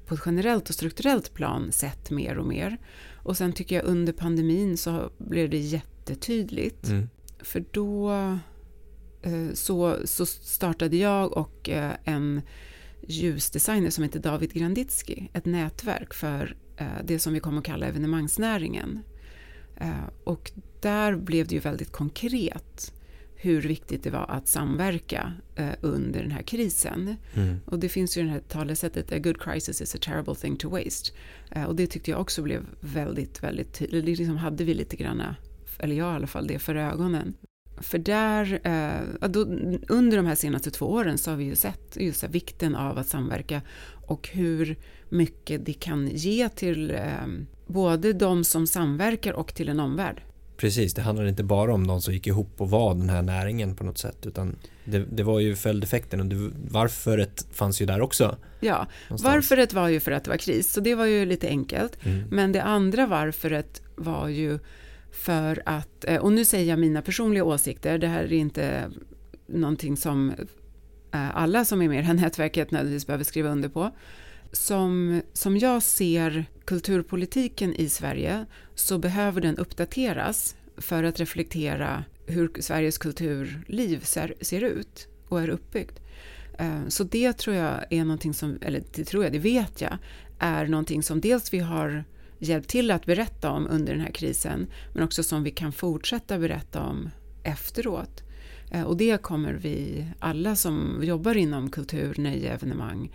på ett generellt och strukturellt plan sett mer och mer. Och sen tycker jag under pandemin så blev det jättetydligt. Mm. För då eh, så, så startade jag och eh, en ljusdesigner som heter David Granditsky ett nätverk för eh, det som vi kommer att kalla evenemangsnäringen. Eh, Och där blev det ju väldigt konkret hur viktigt det var att samverka eh, under den här krisen. Mm. Och det finns ju det här talesättet A good crisis is a terrible thing to waste. Eh, Och det tyckte jag också blev väldigt, väldigt tydligt. Liksom hade vi lite grann, eller jag i alla fall, det för ögonen. För där, eh, då, under de här senaste två åren så har vi ju sett just här vikten av att samverka och hur mycket det kan ge till eh, både de som samverkar och till en omvärld. Precis, det handlar inte bara om de som gick ihop och var den här näringen på något sätt utan det, det var ju följdeffekten och det, varföret fanns ju där också. Ja, någonstans. varföret var ju för att det var kris, så det var ju lite enkelt. Mm. Men det andra varföret var ju för att, eh, och nu säger jag mina personliga åsikter, det här är inte någonting som eh, alla som är med i det här nätverket nödvändigtvis behöver skriva under på. Som, som jag ser kulturpolitiken i Sverige så behöver den uppdateras för att reflektera hur Sveriges kulturliv ser, ser ut och är uppbyggt. Eh, så det tror jag är någonting som, eller det tror jag, det vet jag, är någonting som dels vi har hjälpt till att berätta om under den här krisen, men också som vi kan fortsätta berätta om efteråt. Eh, och det kommer vi alla som jobbar inom kultur, nöje, evenemang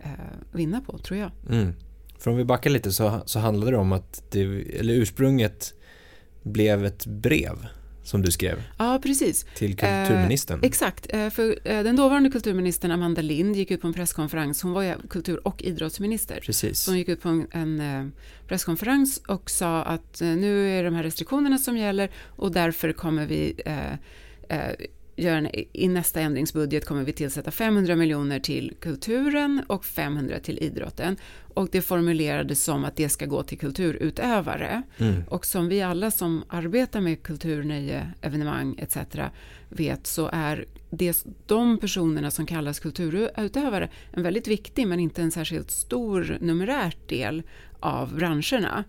eh, vinna på, tror jag. Mm. För om vi backar lite så, så handlade det om att det, eller ursprunget blev ett brev som du skrev Ja, precis. till kulturministern. Exakt, eh, för eh, den dåvarande kulturministern Amanda Lind gick ut på en presskonferens, hon var ju kultur och idrottsminister. Precis. Så hon gick ut på en, en eh, presskonferens och sa att eh, nu är de här restriktionerna som gäller och därför kommer vi eh, eh, en, i nästa ändringsbudget kommer vi tillsätta 500 miljoner till kulturen och 500 till idrotten. Och det formulerades som att det ska gå till kulturutövare. Mm. Och som vi alla som arbetar med kultur, nöje, evenemang etc. vet så är det, de personerna som kallas kulturutövare en väldigt viktig men inte en särskilt stor numerärt del av branscherna.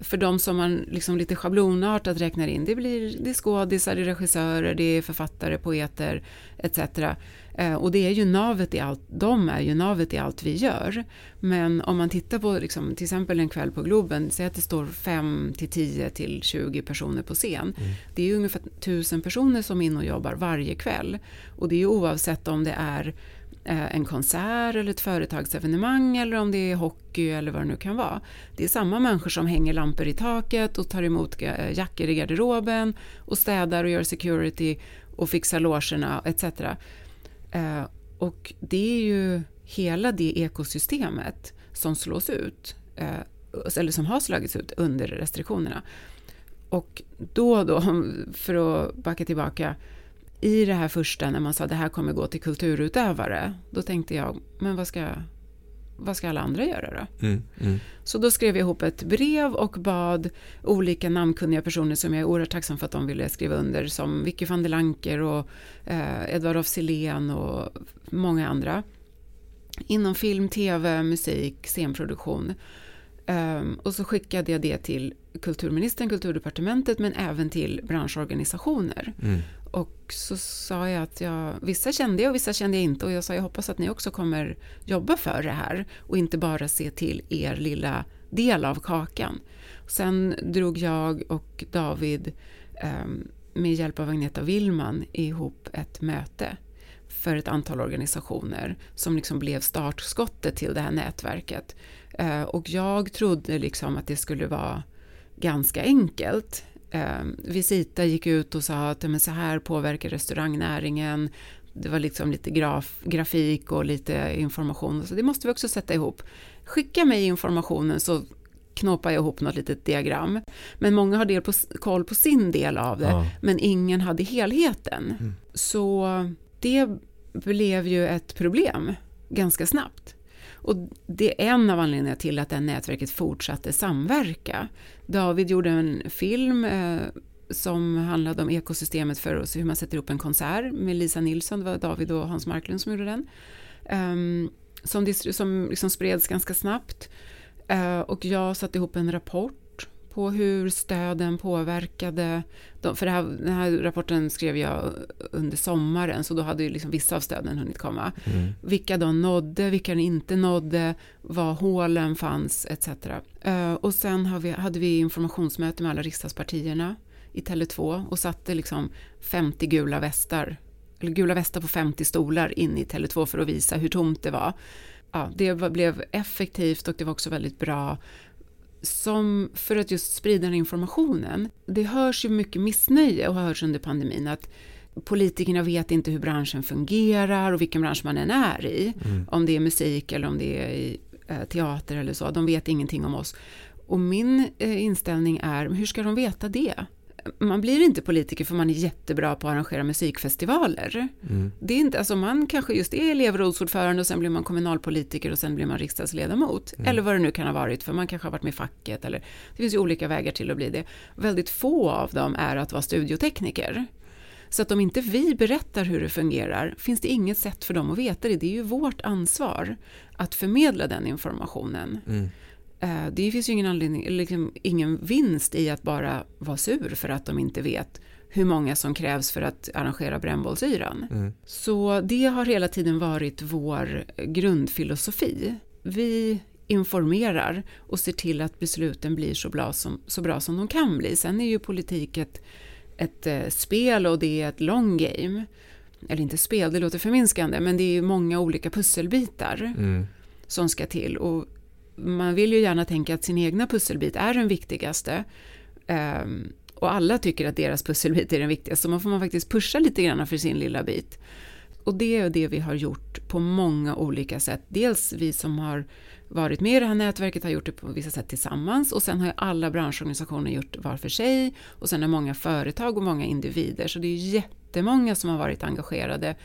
För de som man liksom lite schablonartat räknar in, det, blir, det är skådisar, det är regissörer, det är författare, poeter etc. Eh, och det är ju navet i allt, de är ju navet i allt vi gör. Men om man tittar på liksom, till exempel en kväll på Globen, säg att det står 5 till 10 till 20 personer på scen. Mm. Det är ju ungefär 1000 personer som är inne och jobbar varje kväll. Och det är ju oavsett om det är Eh, en konsert eller ett företagsevenemang eller om det är hockey eller vad det nu kan vara. Det är samma människor som hänger lampor i taket och tar emot eh, jackor i garderoben och städar och gör security och fixar logerna etc. Eh, och det är ju hela det ekosystemet som slås ut eller som har slagits ut under restriktionerna. Och då då, för att backa tillbaka, i det här första när man sa det här kommer gå till kulturutövare, då tänkte jag, men vad ska, vad ska alla andra göra då? Mm, mm. Så då skrev jag ihop ett brev och bad olika namnkunniga personer som jag är oerhört tacksam för att de ville skriva under, som Vicky van der Lanker och eh, Edvard af Sillén och många andra. Inom film, tv, musik, scenproduktion. Um, och så skickade jag det till kulturministern, kulturdepartementet, men även till branschorganisationer. Mm. Och så sa jag att jag, vissa kände jag och vissa kände jag inte. Och jag sa jag hoppas att ni också kommer jobba för det här och inte bara se till er lilla del av kakan. Sen drog jag och David ehm, med hjälp av Agneta Willman ihop ett möte för ett antal organisationer som liksom blev startskottet till det här nätverket. Eh, och jag trodde liksom att det skulle vara ganska enkelt. Eh, Visita gick ut och sa att men så här påverkar restaurangnäringen. Det var liksom lite graf, grafik och lite information. Så det måste vi också sätta ihop. Skicka mig informationen så knåpar jag ihop något litet diagram. Men många har del på, koll på sin del av det, ja. men ingen hade helheten. Mm. Så det blev ju ett problem ganska snabbt. Och det är en av anledningarna till att det nätverket fortsatte samverka. David gjorde en film eh, som handlade om ekosystemet för oss, hur man sätter upp en konsert med Lisa Nilsson, det var David och Hans Marklund som gjorde den. Um, som, som liksom spreds ganska snabbt. Uh, och jag satte ihop en rapport på hur stöden påverkade. De, för här, den här rapporten skrev jag under sommaren, så då hade ju liksom vissa av stöden hunnit komma. Mm. Vilka de nådde, vilka de inte nådde, var hålen fanns etc. Uh, eh, och sen vi, hade vi informationsmöte med alla riksdagspartierna i Tele2 och satte liksom 50 gula västar, eller gula västar på 50 stolar in i Tele2 för att visa hur tomt det var. Ja, det blev effektivt och det var också väldigt bra som för att just sprida den informationen. Det hörs ju mycket missnöje och har hörts under pandemin att politikerna vet inte hur branschen fungerar och vilken bransch man än är i. Mm. Om det är musik eller om det är i, eh, teater eller så. De vet ingenting om oss. Och min eh, inställning är, hur ska de veta det? Man blir inte politiker för man är jättebra på att arrangera musikfestivaler. Mm. Det är inte, alltså man kanske just är elevrådsordförande och sen blir man kommunalpolitiker och sen blir man riksdagsledamot. Mm. Eller vad det nu kan ha varit, för man kanske har varit med i facket. Eller, det finns ju olika vägar till att bli det. Väldigt få av dem är att vara studiotekniker. Så att om inte vi berättar hur det fungerar finns det inget sätt för dem att veta det. Det är ju vårt ansvar att förmedla den informationen. Mm. Eh, det finns ju ingen, anledning, liksom ingen vinst i att bara vara sur för att de inte vet hur många som krävs för att arrangera brännbollsyran. Mm. Så det har hela tiden varit vår grundfilosofi. Vi informerar och ser till att besluten blir så bra som, så bra som de kan bli. Sen är ju politik ett, ett eh, spel och det är ett long game. Eller inte spel, det låter förminskande, men det är ju många olika pusselbitar mm. som ska till. Och man vill ju gärna tänka att sin egna pusselbit är den viktigaste. Um, och alla tycker att deras pusselbit är den viktigaste, så man får man faktiskt pusha lite grann för sin lilla bit. Och det är det vi har gjort på många olika sätt. Dels vi som har varit med i det här nätverket har gjort det på vissa sätt tillsammans och sen har alla branschorganisationer gjort var för sig och sen har många företag och många individer. Så det är jättemånga som har varit engagerade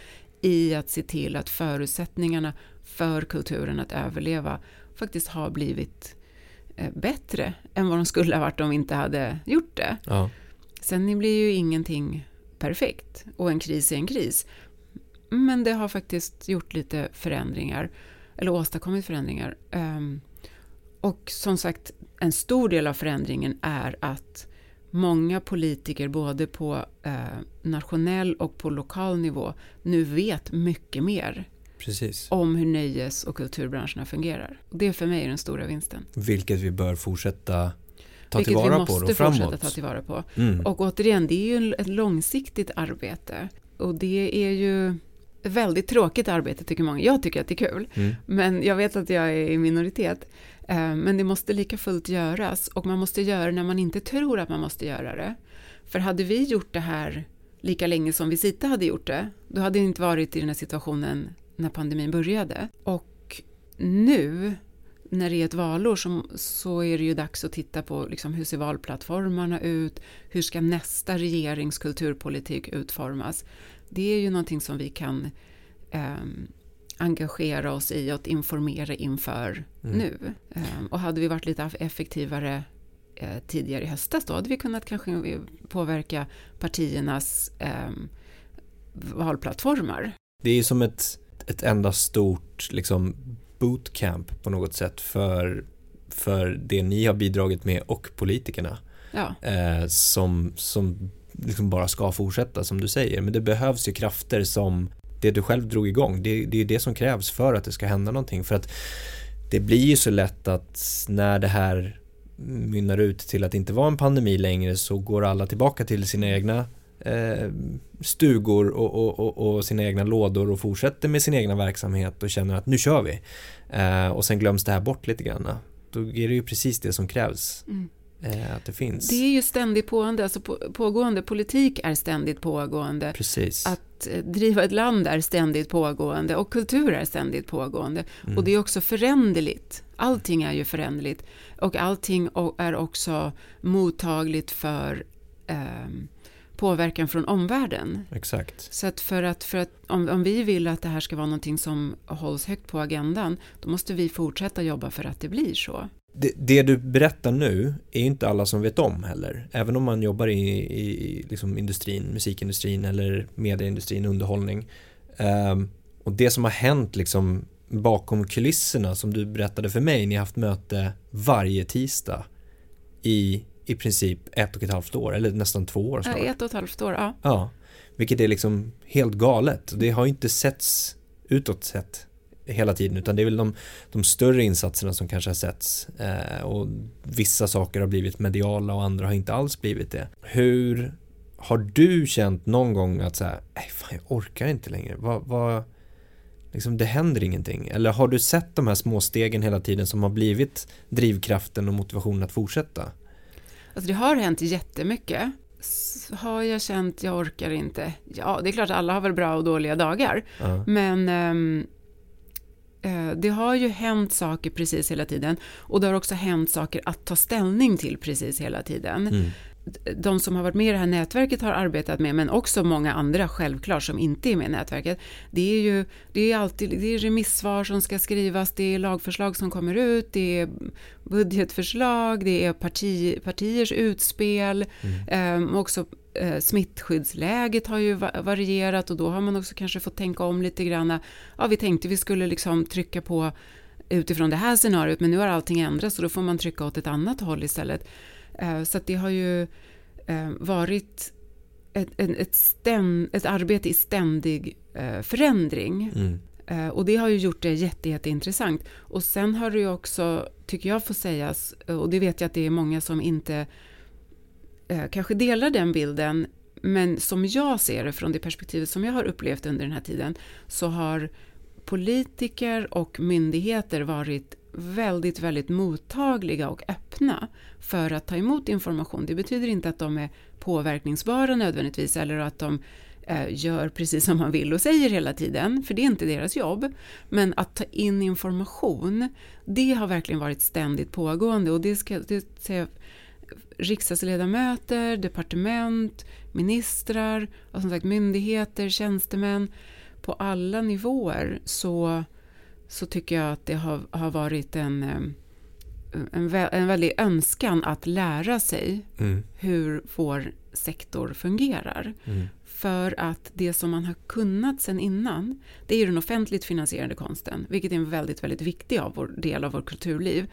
i att se till att förutsättningarna för kulturen att överleva faktiskt har blivit eh, bättre än vad de skulle ha varit om vi inte hade gjort det. Ja. Sen blir ju ingenting perfekt och en kris är en kris. Men det har faktiskt gjort lite förändringar, eller åstadkommit förändringar. Um, och som sagt, en stor del av förändringen är att många politiker, både på eh, nationell och på lokal nivå, nu vet mycket mer Precis. om hur nöjes och kulturbranscherna fungerar. Det för mig är den stora vinsten. Vilket vi bör fortsätta ta Vilket tillvara på då framåt. fortsätta ta tillvara på. Mm. Och återigen, det är ju ett långsiktigt arbete. Och det är ju väldigt tråkigt arbete tycker många. Jag tycker att det är kul, Mm. men jag vet att jag är i minoritet. Eh, Men det måste lika fullt göras och man måste göra det när man inte tror att man måste göra det. För hade vi gjort det här lika länge som Visita hade gjort det, då hade vi inte varit i den här situationen när pandemin började. Och nu, när det är ett valår, så, så är det ju dags att titta på liksom, hur ser valplattformarna ut? Hur ska nästa regerings kulturpolitik utformas? Det är ju någonting som vi kan ehm, engagera oss i och informera inför Mm. nu. Ehm, och hade vi varit lite effektivare eh, tidigare i höstas då hade vi kunnat kanske påverka partiernas ehm, valplattformar. Det är ju som ett, ett enda stort liksom, bootcamp på något sätt för, för det ni har bidragit med och politikerna Ja, eh, som, som liksom bara ska fortsätta som du säger. Men det behövs ju krafter som det du själv drog igång. Det, det är det som krävs för att det ska hända någonting. För att det blir ju så lätt att när det här mynnar ut till att inte vara en pandemi längre så går alla tillbaka till sina egna stugor och, och, och, och sina egna lådor och fortsätter med sin egna verksamhet och känner att nu kör vi. Eh, och sen glöms det här bort lite grann. Då är det ju precis det som krävs. Mm. Eh, att det finns. det är ju ständigt pågående, alltså på, pågående. Politik är ständigt pågående. Precis. Att eh, driva ett land är ständigt pågående och kultur är ständigt pågående. Mm. Och det är också föränderligt. Allting är ju föränderligt. Och allting är också mottagligt för ehm, påverkan från omvärlden. Exakt. Så att för att, för att om, om vi vill att det här ska vara någonting som hålls högt på agendan, då måste vi fortsätta jobba för att det blir så. Det, det du berättar nu är inte alla som vet om heller. Även om man jobbar i, i liksom industrin, musikindustrin eller medieindustrin, underhållning. Ehm, och det som har hänt liksom bakom kulisserna som du berättade för mig, ni har haft möte varje tisdag i i princip ett och ett halvt år, eller nästan två år Ja, snart. ett och ett halvt år, ja. Ja, vilket är liksom helt galet. Det har inte setts utåt sett hela tiden utan det är väl de, de större insatserna som kanske har setts eh, och vissa saker har blivit mediala och andra har inte alls blivit det. Hur har du känt någon gång att säga, nej fan jag orkar inte längre, vad, vad liksom det händer ingenting eller har du sett de här små stegen hela tiden som har blivit drivkraften och motivationen att fortsätta? Alltså det har hänt jättemycket. S- Har jag känt jag orkar inte? Ja, det är klart alla har väl bra och dåliga dagar. Ja. Men eh, det har ju hänt saker precis hela tiden. Och det har också hänt saker att ta ställning till precis hela tiden. Mm. De som har varit med i det här nätverket har arbetat med, men också många andra självklart som inte är med i nätverket. Det är ju det är alltid det är remissvar som ska skrivas, det är lagförslag som kommer ut, det är budgetförslag, det är parti, partiers utspel, Ehm, också eh, smittskyddsläget har ju va- varierat och då har man också kanske fått tänka om lite grann. Ja, vi tänkte vi skulle liksom trycka på utifrån det här scenariot, men nu har allting ändrats och då får man trycka åt ett annat håll istället. Eh, så det har ju eh, varit ett, ett, stäm, ett arbete i ständig eh, förändring. Mm. Och det har ju gjort det jätte, jätteintressant. Och sen har det ju också, tycker jag får sägas, och det vet jag att det är många som inte kanske delar den bilden, men som jag ser det från det perspektivet som jag har upplevt under den här tiden, så har politiker och myndigheter varit väldigt, väldigt mottagliga och öppna för att ta emot information. Det betyder inte att de är påverkningsbara nödvändigtvis eller att de eh, gör precis som man vill och säger hela tiden, för det är inte deras jobb. Men att ta in information, det har verkligen varit ständigt pågående och det ska det säga, riksdagsledamöter, departement, ministrar, och som sagt myndigheter, tjänstemän, på alla nivåer så, så tycker jag att det har, har varit en, eh, en, vä- en väldig önskan att lära sig Mm. hur vår sektor fungerar. Mm. För att det som man har kunnat sen innan, det är ju den offentligt finansierade konsten, vilket är en väldigt, väldigt viktig av vår, del av vårt kulturliv.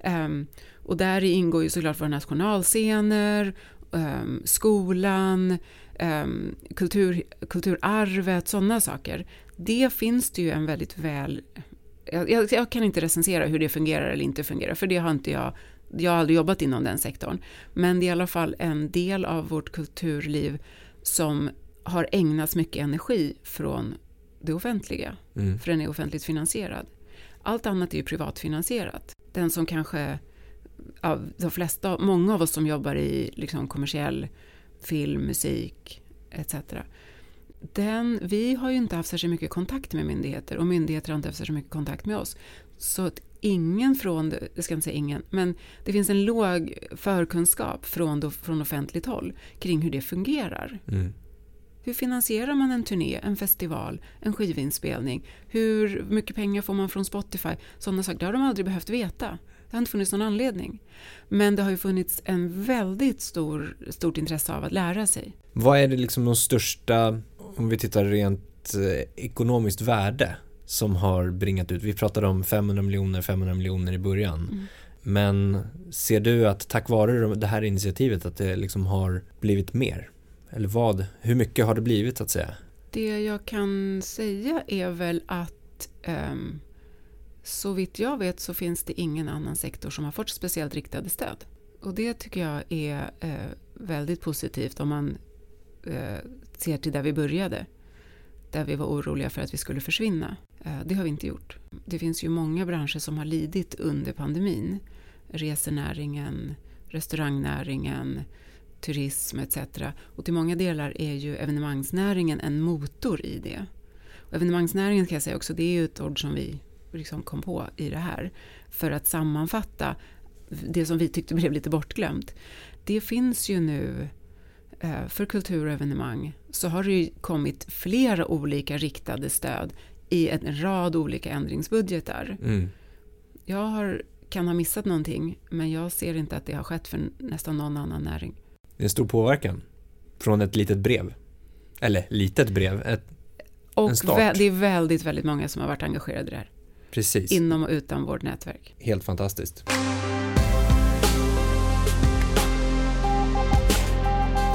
Ehm, och där ingår ju såklart våra nationalscener, ehm, skolan, ehm, kultur, kulturarvet, sådana saker. Det finns det ju en väldigt väl... Jag, jag, jag kan inte recensera hur det fungerar eller inte fungerar, för det har inte jag... Jag har aldrig jobbat inom den sektorn. Men det är i alla fall en del av vårt kulturliv som har ägnats mycket energi från det offentliga, Mm. för den är offentligt finansierad. Allt annat är ju privatfinansierat. Den som kanske, ja, de flesta, många av oss som jobbar i liksom kommersiell film, musik etc. Den, vi har ju inte haft särskilt mycket kontakt med myndigheter och myndigheter har inte haft särskilt mycket kontakt med oss. Så att ingen från, jag ska inte säga ingen, men det finns en låg förkunskap från, då, från offentligt håll kring hur det fungerar. Mm. Hur finansierar man en turné, en festival, en skivinspelning? Hur mycket pengar får man från Spotify? Sådana saker, det har de aldrig behövt veta. Det har inte funnits någon anledning. Men det har ju funnits en väldigt stor, stort intresse av att lära sig. Vad är det liksom de största, om vi tittar rent eh, ekonomiskt värde som har bringat ut? Vi pratade om 500 miljoner, 500 miljoner i början. Mm. Men ser du att tack vare det här initiativet att det liksom har blivit mer? Eller vad, hur mycket har det blivit så att säga? Det jag kan säga är väl att ehm, så vitt jag vet så finns det ingen annan sektor som har fått speciellt riktade stöd. Och det tycker jag är eh, väldigt positivt om man eh, ser till där vi började. Där vi var oroliga för att vi skulle försvinna. Eh, det har vi inte gjort. Det finns ju många branscher som har lidit under pandemin. Resenäringen, restaurangnäringen, turism etc. Och till många delar är ju evenemangsnäringen en motor i det. Och evenemangsnäringen kan jag säga också, det är ju ett ord som vi liksom kom på i det här. För att sammanfatta det som vi tyckte blev lite bortglömt. Det finns ju nu för kultur och evenemang så har det ju kommit flera olika riktade stöd i en rad olika ändringsbudgetar. Mm. Jag har, kan ha missat någonting men jag ser inte att det har skett för nästan någon annan näring. Det är en stor påverkan från ett litet brev. Eller litet brev, ett, Och En start. vä- det är väldigt, väldigt många som har varit engagerade i det här. precis, Inom och utan vårt nätverk. helt fantastiskt.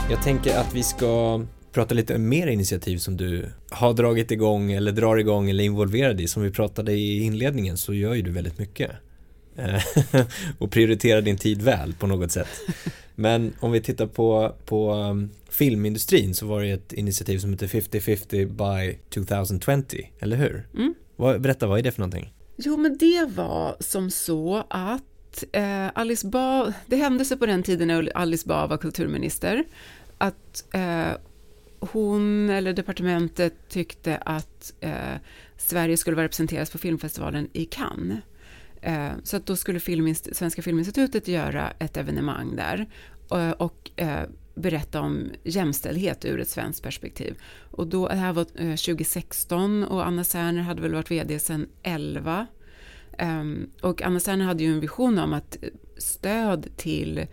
Jag tänker att vi ska prata lite mer initiativ som du har dragit igång eller drar igång eller är involverad i. Som vi pratade i inledningen så gör ju du väldigt mycket. Eh, och prioriterar din tid väl på något sätt. Men om vi tittar på, på um, filmindustrin så var det ett initiativ som heter 50-50 by 2020, eller hur? Mm. Berätta, vad är det för någonting? Jo, men det var som så att eh, Alice Bah, det hände sig på den tiden när Alice Bah var kulturminister, att eh, hon eller departementet tyckte att eh, Sverige skulle vara representerat på filmfestivalen i Cannes. Eh, så att då skulle Filminst- Svenska Filminstitutet göra ett evenemang där och, och eh, berätta om jämställdhet ur ett svenskt perspektiv. Och då, det här var eh, 2016 och Anna Serner hade väl varit VD sedan 11. Ehm, och Anna Serner hade ju en vision om att stöd till eh,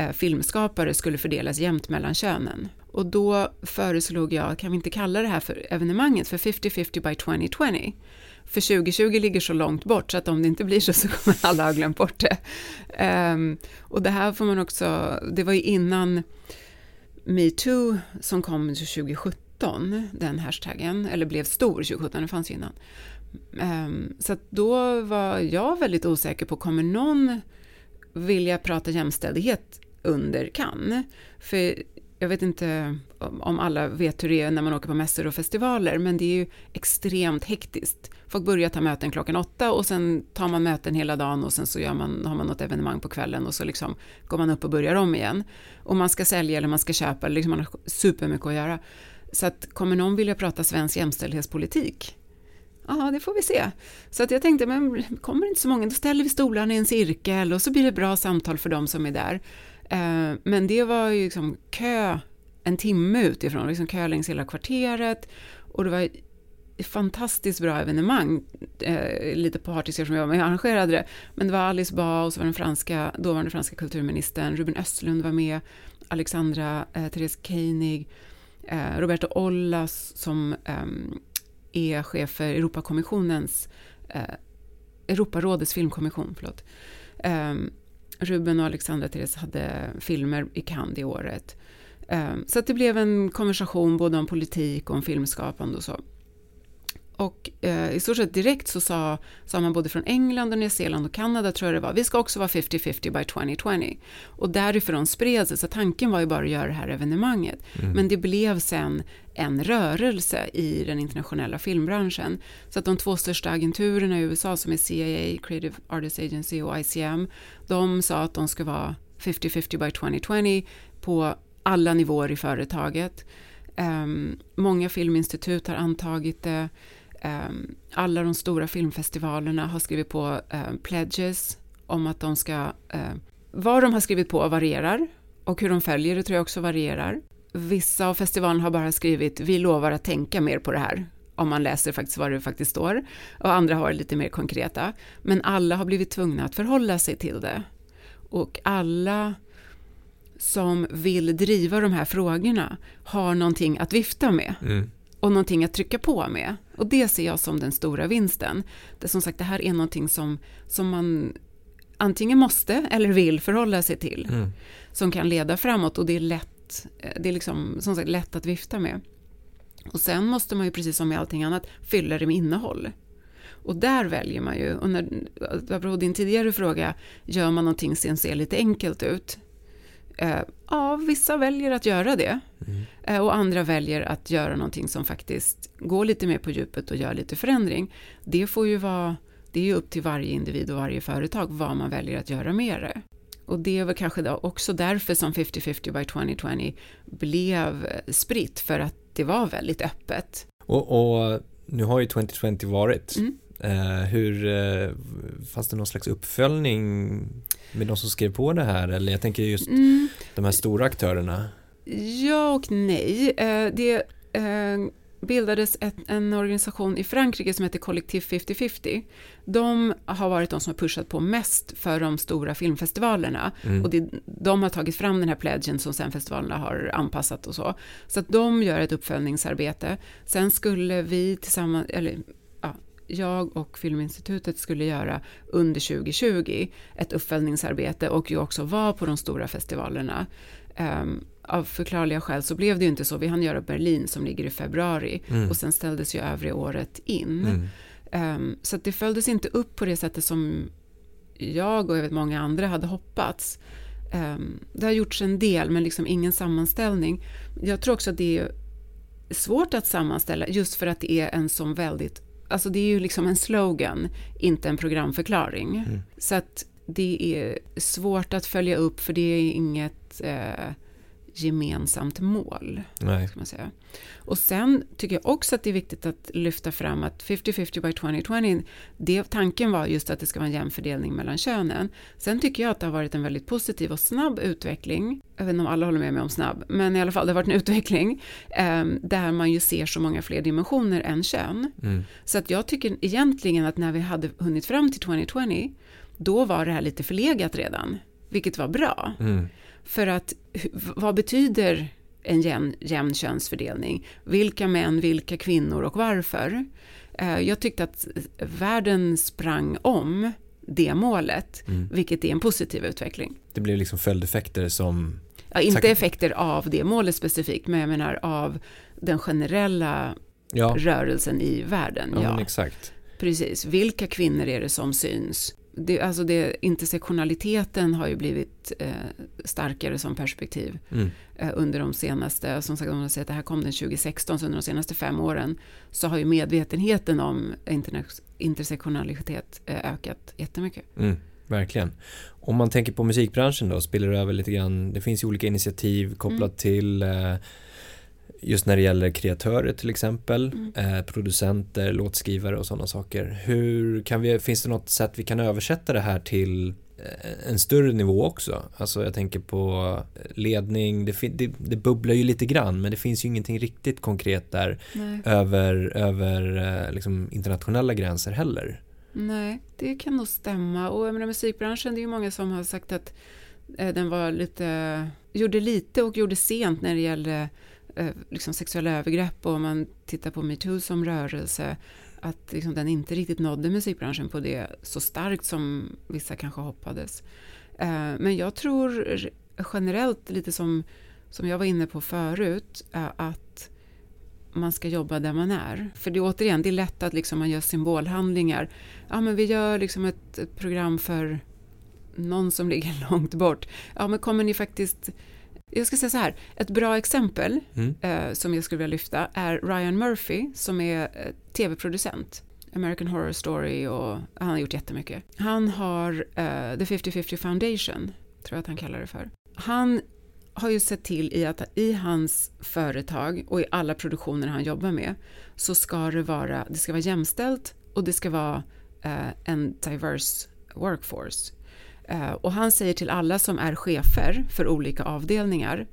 Eh, filmskapare skulle fördelas jämnt mellan könen. Och då föreslog jag, kan vi inte kalla det här för evenemanget för 50-50 by 2020? För 2020 ligger så långt bort så att om det inte blir så så kommer alla ha glömt bort det. Um, och det här får man också, det var ju innan metoo som kom 2017, den hashtaggen, eller blev stor 2017, den fanns ju innan. Um, så att då var jag väldigt osäker på, kommer någon vilja prata jämställdhet under kan? För jag vet inte om alla vet hur det är när man åker på mässor och festivaler, men det är ju extremt hektiskt. Folk börjar ta möten klockan åtta och sen tar man möten hela dagen och sen så gör man, har man något evenemang på kvällen och så liksom går man upp och börjar om igen. Och man ska sälja eller man ska köpa, liksom man har supermycket att göra. Så att kommer någon vilja prata svensk jämställdhetspolitik? Ja, det får vi se. Så att jag tänkte, men kommer det inte så många, då ställer vi stolarna i en cirkel och så blir det bra samtal för de som är där. Eh, Men det var ju liksom kö en timme utifrån, liksom kö längs hela kvarteret. Och det var ett fantastiskt bra evenemang, eh, lite partisk som jag var med och arrangerade det, men det var Alice Bah och så var den franska, dåvarande franska kulturministern, Ruben Östlund var med, Alexandra eh, Therese Koenig, eh, Roberto Ollas som eh, är chef för Europakommissionens, eh, Europarådets filmkommission, förlåt. Ehm, Ruben och Alexandra Therese hade filmer i Cannes det året. Ehm, så att det blev en konversation både om politik och om filmskapande och så. Och eh, i stort sett direkt så sa, sa man både från England och Nya Zeeland och Kanada tror jag det var, vi ska också vara 50-50 by 2020. Och därifrån spred sig, så tanken var ju bara att göra det här evenemanget. Mm. Men det blev sen en rörelse i den internationella filmbranschen. Så att de två största agenturerna i USA som är CIA, Creative Artists Agency och ICM, de sa att de ska vara 50-50 by 2020 på alla nivåer i företaget. Um, många filminstitut har antagit det. Um, alla de stora filmfestivalerna har skrivit på uh, pledges om att de ska... Uh, vad de har skrivit på varierar och hur de följer det tror jag också varierar. Vissa av festivalerna har bara skrivit vi lovar att tänka mer på det här om man läser faktiskt vad det faktiskt står och andra har lite mer konkreta. Men alla har blivit tvungna att förhålla sig till det. Och alla som vill driva de här frågorna har någonting att vifta med. Mm och någonting att trycka på med. Och det ser jag som den stora vinsten. Det som sagt, det här är någonting som, som man antingen måste eller vill förhålla sig till. Mm. Som kan leda framåt och det är lätt, det är liksom, som sagt, lätt att vifta med. Och sen måste man ju precis som med allting annat fylla det med innehåll. Och där väljer man ju, och när, apropå din tidigare fråga, gör man någonting som ser lite enkelt ut? Eh, ja, vissa väljer att göra det. Mm. Eh, och andra väljer att göra någonting som faktiskt går lite mer på djupet och gör lite förändring. Det får ju vara, det är ju upp till varje individ och varje företag vad man väljer att göra med det. Och det är väl kanske också därför som 50-50 by 2020 blev spritt, för att det var väldigt öppet. Och, och nu har ju 2020 varit. Mm. Eh, hur, fanns det någon slags uppföljning med de som skrev på det här? Eller jag tänker just mm. de här stora aktörerna. Ja och nej. Eh, det eh, bildades ett, en organisation i Frankrike som heter Kollektiv 50-50. De har varit de som har pushat på mest för de stora filmfestivalerna. Mm. Och det, de har tagit fram den här pledgen som sen festivalerna har anpassat och så. Så att de gör ett uppföljningsarbete. Sen skulle vi tillsammans, eller jag och Filminstitutet skulle göra under 2020 ett uppföljningsarbete och ju också vara på de stora festivalerna. Um, av förklarliga skäl så blev det ju inte så. Vi hann göra Berlin som ligger i februari mm. och sen ställdes ju övriga året in. Mm. Um, så det följdes inte upp på det sättet som jag och jag vet många andra hade hoppats. Um, det har gjorts en del men liksom ingen sammanställning. Jag tror också att det är svårt att sammanställa just för att det är en sån väldigt alltså det är ju liksom en slogan, inte en programförklaring. Mm. Så att det är svårt att följa upp för det är inget eh, gemensamt mål. Nej. Ska man säga. Och sen tycker jag också att det är viktigt att lyfta fram att 50-50 by 2020, det, tanken var just att det ska vara en jämn fördelning mellan könen. Sen tycker jag att det har varit en väldigt positiv och snabb utveckling, jag vet inte om alla håller med mig om snabb, men i alla fall det har varit en utveckling eh, där man ju ser så många fler dimensioner än kön. Mm. Så att jag tycker egentligen att när vi hade hunnit fram till 2020, då var det här lite förlegat redan, vilket var bra. Mm. För att vad betyder en jämn, jämn könsfördelning? Vilka män, vilka kvinnor och varför? Eh, jag tyckte att världen sprang om det målet, mm. vilket är en positiv utveckling. Det blev liksom följdeffekter som... Ja, inte effekter av det målet specifikt, men jag menar av den generella ja. rörelsen i världen. Ja, ja. exakt. Precis. Vilka kvinnor är det som syns? Det, alltså det, intersektionaliteten har ju blivit eh, starkare som perspektiv mm. eh, under de senaste, som sagt om man säger att det här kom den 2016, så under de senaste fem åren så har ju medvetenheten om intersektionalitet eh, ökat jättemycket. Mm, verkligen. Om man tänker på musikbranschen då, spelar det över lite grann, det finns ju olika initiativ kopplat mm. till eh, just när det gäller kreatörer till exempel, mm. eh, producenter, låtskrivare och sådana saker. Hur kan vi, finns det något sätt vi kan översätta det här till eh, en större nivå också? Alltså jag tänker på ledning, det, det, det bubblar ju lite grann men det finns ju ingenting riktigt konkret där över, över eh, liksom internationella gränser heller. Nej, det kan nog stämma och jag menar musikbranschen, det är ju många som har sagt att eh, den var lite, gjorde lite och gjorde sent när det gällde Eh, Eh, liksom sexuella övergrepp och om man tittar på metoo som rörelse att liksom den inte riktigt nådde musikbranschen på det så starkt som vissa kanske hoppades. Eh, men jag tror generellt, lite som, som jag var inne på förut, eh, att man ska jobba där man är. För det är återigen, det är lätt att liksom man gör symbolhandlingar. Ja, men vi gör liksom ett, ett program för någon som ligger långt bort. Ja, men kommer ni faktiskt... Jag ska säga så här, ett bra exempel Mm. eh, som jag skulle vilja lyfta är Ryan Murphy som är eh, tv-producent. American Horror Story och han har gjort jättemycket. Han har eh, The 50-50 Foundation, tror jag att han kallar det för. Han har ju sett till i att i hans företag och i alla produktioner han jobbar med så ska det vara, det ska vara jämställt och det ska vara eh, en diverse workforce. Eh, och han säger till alla som är chefer för olika avdelningar,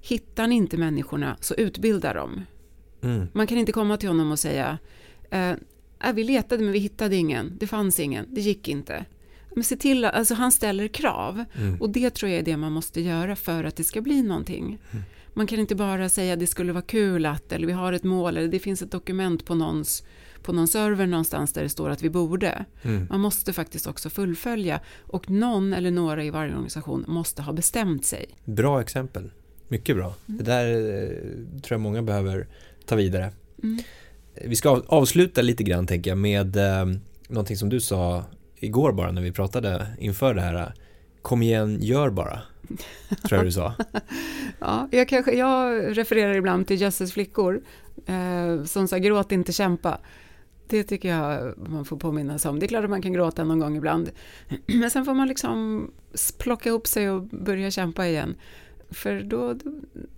hittar ni inte människorna så utbilda dem. Mm. Man kan inte komma till honom och säga, eh, "Äh, vi letade men vi hittade ingen, det fanns ingen, det gick inte. Men se till, alltså han ställer krav Mm. och det tror jag är det man måste göra för att det ska bli någonting. Man kan inte bara säga det skulle vara kul att, eller vi har ett mål, eller det finns ett dokument på någons, på någon server någonstans där det står att vi borde. Mm. Man måste faktiskt också fullfölja och någon eller några i varje organisation måste ha bestämt sig. Bra exempel. Mycket bra. Det där eh, tror jag många behöver ta vidare. Mm. Vi ska av- avsluta lite grann tänker jag med eh, någonting som du sa igår bara när vi pratade inför det här. Kom igen, gör bara. Tror jag du sa. Ja, jag, kanske, jag refererar ibland till Jösses flickor eh, som sa gråt inte kämpa. Det tycker jag man får påminna sig om. Det är klart att man kan gråta någon gång ibland. Men sen får man liksom plocka ihop sig och börja kämpa igen. För då,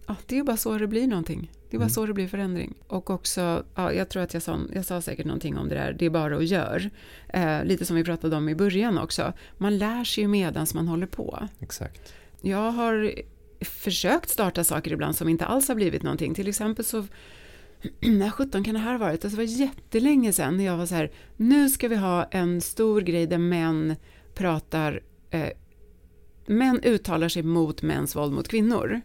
ja, det är bara så det blir någonting. Det är bara Mm. så det blir förändring. Och också, ja, jag tror att jag sa, jag sa säkert någonting om det där, det är bara att göra. Eh, lite som vi pratade om i början också. Man lär sig ju medans man håller på. Exakt. Jag har försökt starta saker ibland som inte alls har blivit någonting. Till exempel så, när 17 kan det här ha varit? Alltså, det var jättelänge sedan när jag var så här, nu ska vi ha en stor grej där män pratar, eh, män uttalar sig mot mäns våld mot kvinnor.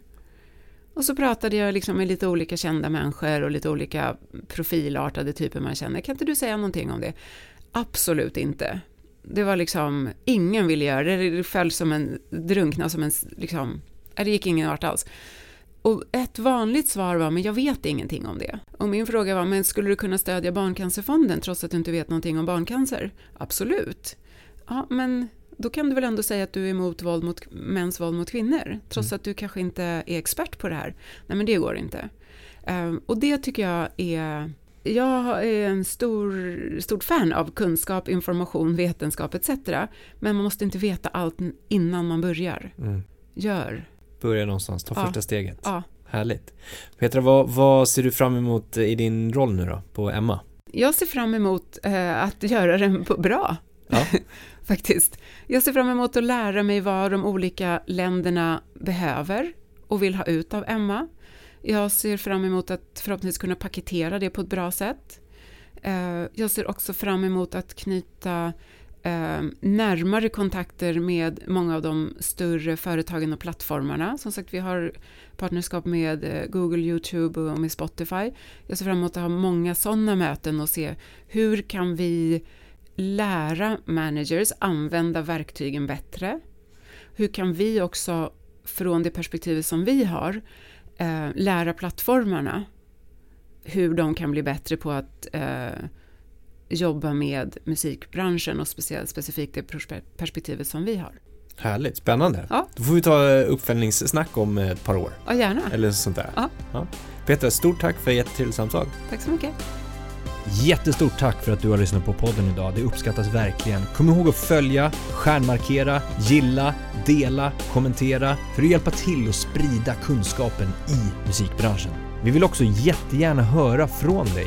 Och så pratade jag liksom med lite olika kända människor och lite olika profilartade typer man känner. Kan inte du säga någonting om det? Absolut inte. Det var liksom, ingen ville göra det, det föll som en, drunkna som en, liksom, det gick ingen vart alls. Och ett vanligt svar var, men jag vet ingenting om det. Och min fråga var, men skulle du kunna stödja Barncancerfonden trots att du inte vet någonting om barncancer? Absolut. Ja, men då kan du väl ändå säga att du är emot våld mot, mäns våld mot kvinnor, trots att du kanske inte är expert på det här. Nej, men det går inte. Ehm, och det tycker jag är jag är en stor, stort fan av kunskap, information, vetenskap etc. Men man måste inte veta allt innan man börjar. Mm. Gör. Börja någonstans, ta Ja. första steget. Ja. Härligt. Petra, vad, vad ser du fram emot i din roll nu då, på Emma? Jag ser fram emot eh, att göra den på bra. Ja. Faktiskt. Jag ser fram emot att lära mig vad de olika länderna behöver och vill ha ut av Emma. Jag ser fram emot att förhoppningsvis kunna paketera det på ett bra sätt. Eh, jag ser också fram emot att knyta eh, närmare kontakter med många av de större företagen och plattformarna. Som sagt, vi har partnerskap med eh, Google, YouTube och med Spotify. Jag ser fram emot att ha många sådana möten och se hur kan vi lära managers använda verktygen bättre? Hur kan vi också från det perspektivet som vi har eh, lära plattformarna hur de kan bli bättre på att eh, jobba med musikbranschen och speciellt specifikt det perspe- perspektivet som vi har. Härligt, spännande. Ja. Då får vi ta uppföljningssnack om ett par år, Ja, gärna. eller sånt där. Ja. Petra, stort tack för ett jättetrevligt samtal. Tack så mycket. Jättestort tack för att du har lyssnat på podden idag. Det uppskattas verkligen. Kom ihåg att följa, stjärnmarkera, gilla, dela, kommentera för att hjälpa till att sprida kunskapen i musikbranschen. Vi vill också jättegärna höra från dig.